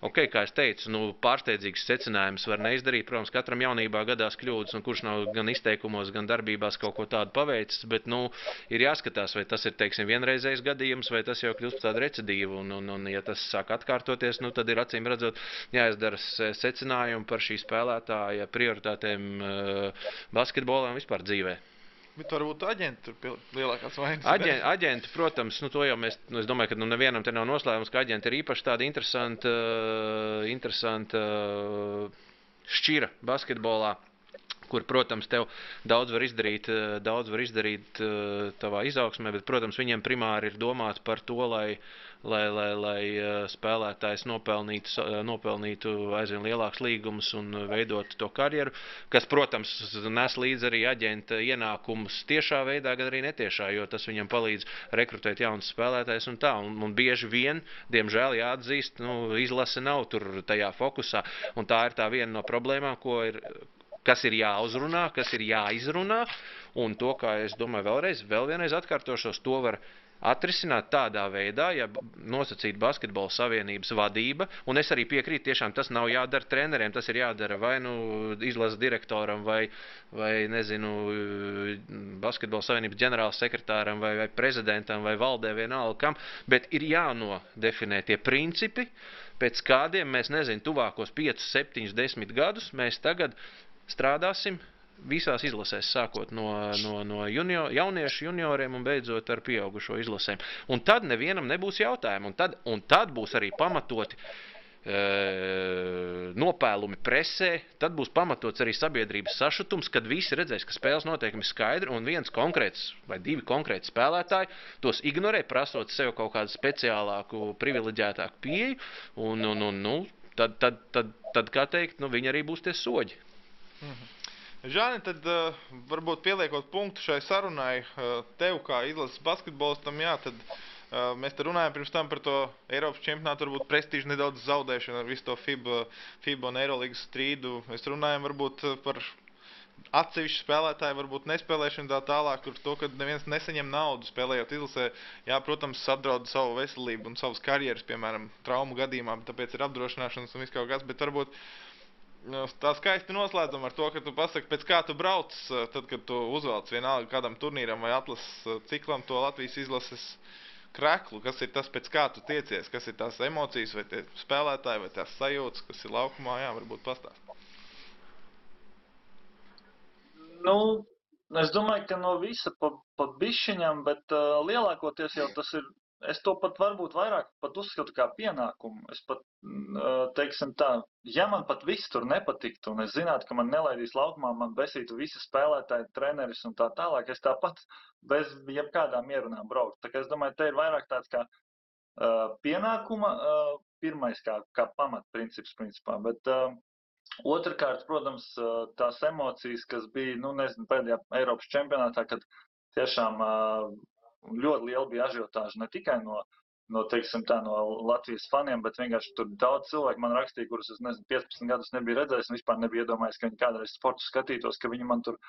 okay, kā es teicu, nu, pārsteidzīgs secinājums var neizdarīt. Protams, katram jaunībā gadās kļūdas, un kurš nav gan izteikumos, gan darbībās kaut ko tādu paveicis. Bet nu, ir jāskatās, vai tas ir teiksim, vienreizējs gadījums, vai tas jau kļūst par tādu recidīvu. Un, un, un, ja tas sāk atkārtoties, nu, tad ir acīm redzot jāizdara secinājumi par šī spēlētāja prioritātēm uh, basketbolā un vispār dzīvēm. Bet varbūt aģenti tur lielākās vainas. Aģenti, aģenti, protams, nu, to jau mēs, nu, es domāju, ka nu, nevienam te nav noslēpums, ka aģenti ir īpaši tāda interesanta, uh, interesanta uh, šķira basketbolā kur, protams, tev daudz var izdarīt, daudz var izdarīt uh, tavā izaugsmē, bet, protams, viņiem primāri ir domāts par to, lai lai, lai, lai eh, spēlētājs nopelnītu, eh, nopelnītu aizvien lielākus līgumus un veidotu to karjeru, kas, protams, nes līdzi arī aģenta ienākumus tiešā veidā, gan arī netiešā, jo tas viņam palīdz rekrutēt jaunus spēlētājus un tā. Un, un bieži vien, diemžēl, jāatzīst, nu, izlase nav tur tajā fokusā, un tā ir tā viena no problēmām, ko ir kas ir jāuzrunā, kas ir jāizrunā. Un to, kā es domāju, vēlreiz, vēl vienreiz atkārtošos, to var atrisināt tādā veidā, ja nosacīta basketbola savienības vadība, un es arī piekrītu, tiešām tas nav jādara treneriem, tas ir jādara vai nu izlases direktoram, vai, vai nezinu, basketbola savienības ģenerāla sekretāram, vai, vai prezidentam, vai valdē vienalga kam, bet ir jānodefinē tie principi, pēc kādiem mēs, nezinu, tuvākos 5, 7, 10 gadus mēs tagad strādāsim visās izlasēs, sākot no, no, no junior, jauniešu junioriem un beidzot ar pieaugušo izlasēm. Un tad nevienam nebūs jautājumu, un tad, un tad būs arī pamatoti e, nopēlumi presē, tad būs pamatots arī sabiedrības sašutums, kad visi redzēs, ka spēles noteikumi skaidri un viens konkrēts vai divi konkrēti spēlētāji tos ignorē, prasot sev kaut kādu speciālāku, privileģētāku pieeju, un, un, un nu, tad, tad, tad, tad, kā teikt, nu, viņi arī būs tie soļi. -hmm. Žāni, tad uh, varbūt pieliekot punktu šai sarunai, uh, tev kā izlases basketbolistam, jā, tad uh, mēs te runājam pirms tam par to Eiropas čempionātu, varbūt prestižu nedaudz zaudēšanu ar visu to FIBA, FIBA un Eirolīgas strīdu. Mēs runājam varbūt par atsevišķu spēlētāju, varbūt nespēlēšanu tā tālāk, kur to, ka neviens nesaņem naudu spēlējot izlasē, jā, protams, apdraud savu veselību un savas karjeras, piemēram, traumu gadījumā, tāpēc ir apdrošināšanas un viss kaut kas, bet varbūt Nu, tā skaisti noslēdzam ar to, ka tu pasaki, pēc kā tu brauc, eh, tad, kad tu uzvelc vienalga kādam turnīram vai atlases eh, ciklam to Latvijas izlases kreklu, kas ir tas, pēc kā tu tiecies, kas ir tās emocijas vai tie spēlētāji vai tās sajūtas, kas ir laukumā, jā, varbūt pastāst. Nu, es domāju, ka no visa pa, pa bišķiņam, bet uh, lielākoties jau tas ir es to pat varbūt vairāk pat uzskatu kā pienākumu. Es pat, teiksim tā, ja man pat viss tur nepatiktu, un es zinātu, ka man nelaidīs laukumā, man besītu visi spēlētāji, treneris un tā tālāk, es tāpat bez jebkādām ierunām brauktu. Tā kā es domāju, te ir vairāk tāds kā uh, pienākuma, uh, pirmais kā, kā pamatprincips, principā. Bet, uh, Otrakārt, protams, tās emocijas, kas bija, nu, nezinu, pēdējā Eiropas čempionātā, kad tiešām uh, ļoti liela bija ažiotāža ne tikai no, no, teiksim, tā, no Latvijas faniem, bet vienkārši tur daudz cilvēku man rakstīja, kurus es nezinu, 15 gadus nebiju redzējis un vispār nebiju iedomājies, ka viņi kādreiz sportu skatītos, ka viņi man tur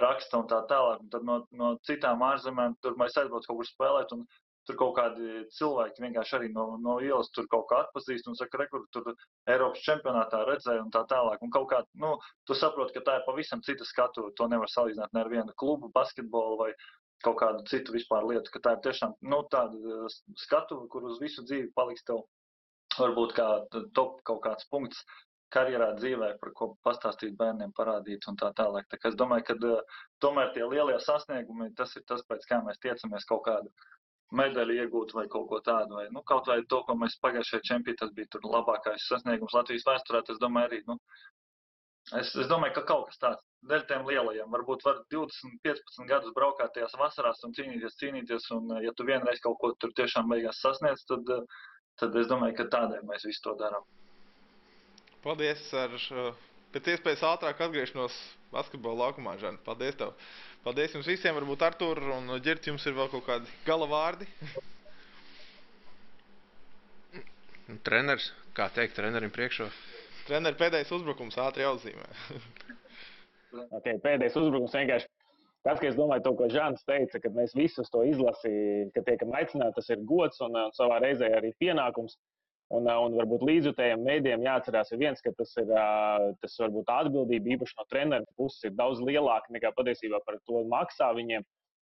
raksta un tā tālāk. Un tad no, no citām ārzemēm tur mēs aizbraucam kaut kur spēlēt. Un, Tur kaut kādi cilvēki vienkārši arī no, no ielas tur kaut kā atpazīst un saka, rekur, tur Eiropas čempionātā redzēja un tā tālāk. Un kaut kā, nu, tu saproti, ka tā ir pavisam cita skatu. To nevar salīdzināt ne ar vienu klubu, basketbolu vai, kaut kādu citu vispār lietu, ka tā ir tiešām nu, tāda uh, skatuve, kur uz visu dzīvi paliks tev varbūt kā top kaut kāds punkts karjerā dzīvē, par ko pastāstīt bērniem, parādīt un tā tālāk. Tā es domāju, ka uh, tomēr tie lielie sasniegumi, tas ir tas, pēc kā mēs tiecamies kaut kādu medaļu iegūt vai kaut ko tādu. Vai, nu, kaut vai to, ko mēs pagājušajā čempionā, tas bija tur labākais sasniegums Latvijas vēsturē, tas, domāju, arī, nu, Es, es domāju, ka kaut kas tāds dēļ tiem lielajiem. Varbūt var 20, 15 gadus braukāt tajās vasarās un cīnīties, cīnīties. Un, ja tu vienreiz kaut ko tur tiešām beigās sasniedz, tad, tad es domāju, ka tādēļ mēs visu to darām. Paldies! Ar pēc iespējas ātrāk atgriešanos basketbola laukumā, Žan. Paldies tev! Paldies jums visiem! Varbūt Artur un Girts jums ir vēl kaut kādi gala vārdi. Treneris, kā teikt, trenerim priekšā. Treneris pēdējais uzbrukums ātri jāuzzīmē. okay, pēdējais uzbrukums vienkārši. Tas, ka es domāju, to, ko Žants teica, ka mēs visus to izlasījām, ka tiekam aicināti, tas ir gods un, un savā reizē arī pienākums. Un, un varbūt līdzjutējiem mēdījiem jāatcerās, viens, ka tas ir tas varbūt atbildība īpaši no treneru puses ir daudz lielāka nekā patiesībā par to maksā viņiem.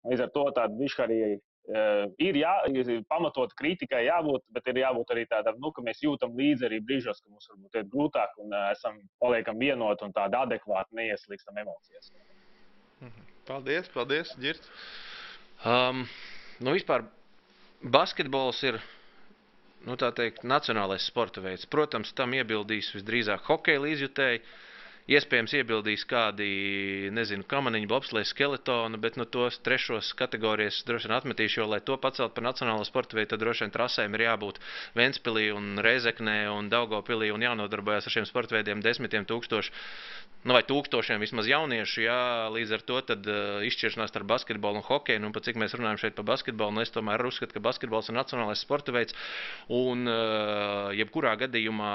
Līdz ar to tāda višķi arī ir, jā, pamatot kritikai jābūt, bet ir jābūt arī tādam, nu, ka mēs jūtam līdzi arī brīžos, ka mums varbūt ir grūtāk un uh, esam paliekam vienoti un tādi adekvāti neieslīgstam emocijās. Mhm. Paldies, paldies, Girt. Um, nu, vispār basketbols ir nu, teikt, nacionālais sporta veids. Protams, tam iebildīs visdrīzāk hokeja līdzjutēji. Iespējams, iebildīs kādi, nezinu, kamaniņu, bobsleja, skeletonu, bet nu, tos trešos kategorijas droši vien atmetīšu, jo, lai to pacelt par nacionālo sporta veidu, tad droši vien trasēm ir jābūt Ventspilī un Reizeknē un Daugopilī un jānodarbojas ar šiem sporta veidiem desmitiem tūkstoši. Nu, vai tūkstošiem vismaz jauniešu, jā, līdz ar to tad, uh, izšķiršanās starp basketbolu un hokeju. Nu, pat cik mēs runājam šeit par basketbolu, nu, es tomēr uzskatu, ka basketbols ir nacionālais sporta veids. Un, uh, jebkurā gadījumā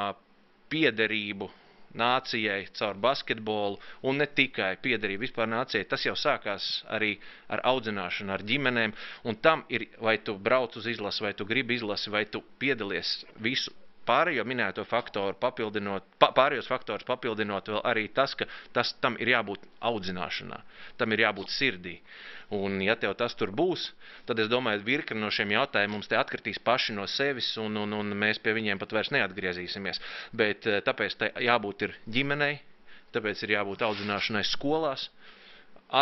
piederību nācijai caur basketbolu, un ne tikai piederība vispār nācijai. Tas jau sākās arī ar audzināšanu, ar ģimenēm, un tam ir, vai tu brauc uz izlasi, vai tu gribi izlasi, vai tu piedalies visu pārējo minēto faktoru papildinot, pārējos faktorus papildinot vēl arī tas, ka tas, tam ir jābūt audzināšanā, tam ir jābūt sirdī. Un, ja tev tas tur būs, tad es domāju, virkni no šiem jautājumiem mums te atkritīs paši no sevis, un, un, un mēs pie viņiem pat vairs neatgriezīsimies. Bet eh, tāpēc tai jābūt ir ģimenei, tāpēc ir jābūt audzināšanai skolās,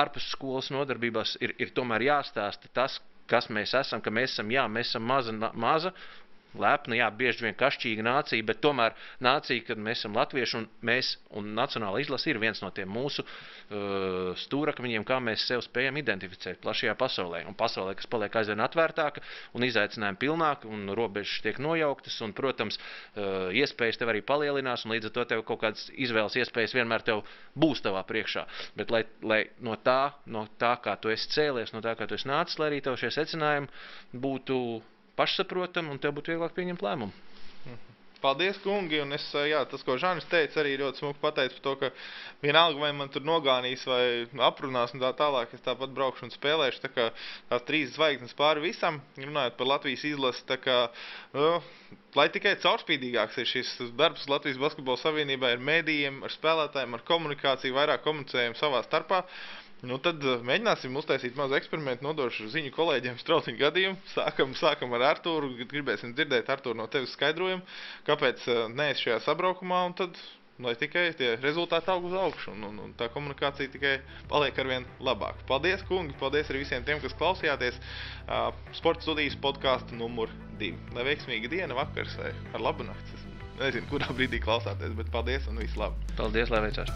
ārpus skolas nodarbībās ir, ir tomēr jāstāsta tas, kas mēs esam, ka mēs esam, jā, mēs esam maza, maza lepna, jā, bieži vien kašķīga nācija, bet tomēr nācija, kad mēs esam latvieši un mēs un nacionāla izlase ir viens no tiem mūsu uh, stūrakmeņiem, kā mēs sev spējam identificēt plašajā pasaulē. Un pasaulē, kas paliek aizvien atvērtāka un izaicinājumi pilnāka un robežas tiek nojauktas un, protams, uh, iespējas tev arī palielinās un līdz ar to tev kaut kādas izvēles iespējas vienmēr tev būs tavā priekšā. Bet lai, lai no tā, no tā, kā tu esi cēlies, no tā, kā tu esi nācis, lai arī tev šie secinājumi būtu pašsaprotami, un tev būtu vieglāk pieņemt lēmumu. Paldies, kungi! Un es, jā, tas, ko Žanis teica, arī ļoti smuki pateica par to, ka vienalga, vai man tur nogānīs vai aprunās un tā tālāk, es tāpat braukšu un spēlēšu. Tā kā tās trīs zvaigznes pāri visam, runājot par Latvijas izlasi, tā kā, nu, lai tikai caurspīdīgāks ir šis darbs Latvijas Basketbola Savienībā ar mēdījiem, ar spēlētājiem, ar komunikāciju, vairāk komunicējam savā starpā. Nu, tad uh, mēģināsim uztaisīt mazu eksperimentu, nodošu ziņu kolēģiem strauciņu gadījumu. Sākam, sākam ar Artūru, gribēsim dzirdēt Artūru no tevis skaidrojumu, kāpēc uh, neesi šajā sabraukumā, un tad, lai tikai tie rezultāti aug uz augšu, un, un, un tā komunikācija tikai paliek arvien labāk. Paldies, kungi, paldies arī visiem tiem, kas klausījāties uh, Sports studijas podkāstu numur 2. Lai veiksmīga diena, vakars vai ar labu nakti. Es nezinu, kurā brīdī klausāties, bet paldies un visu labu. Paldies, lai veicās!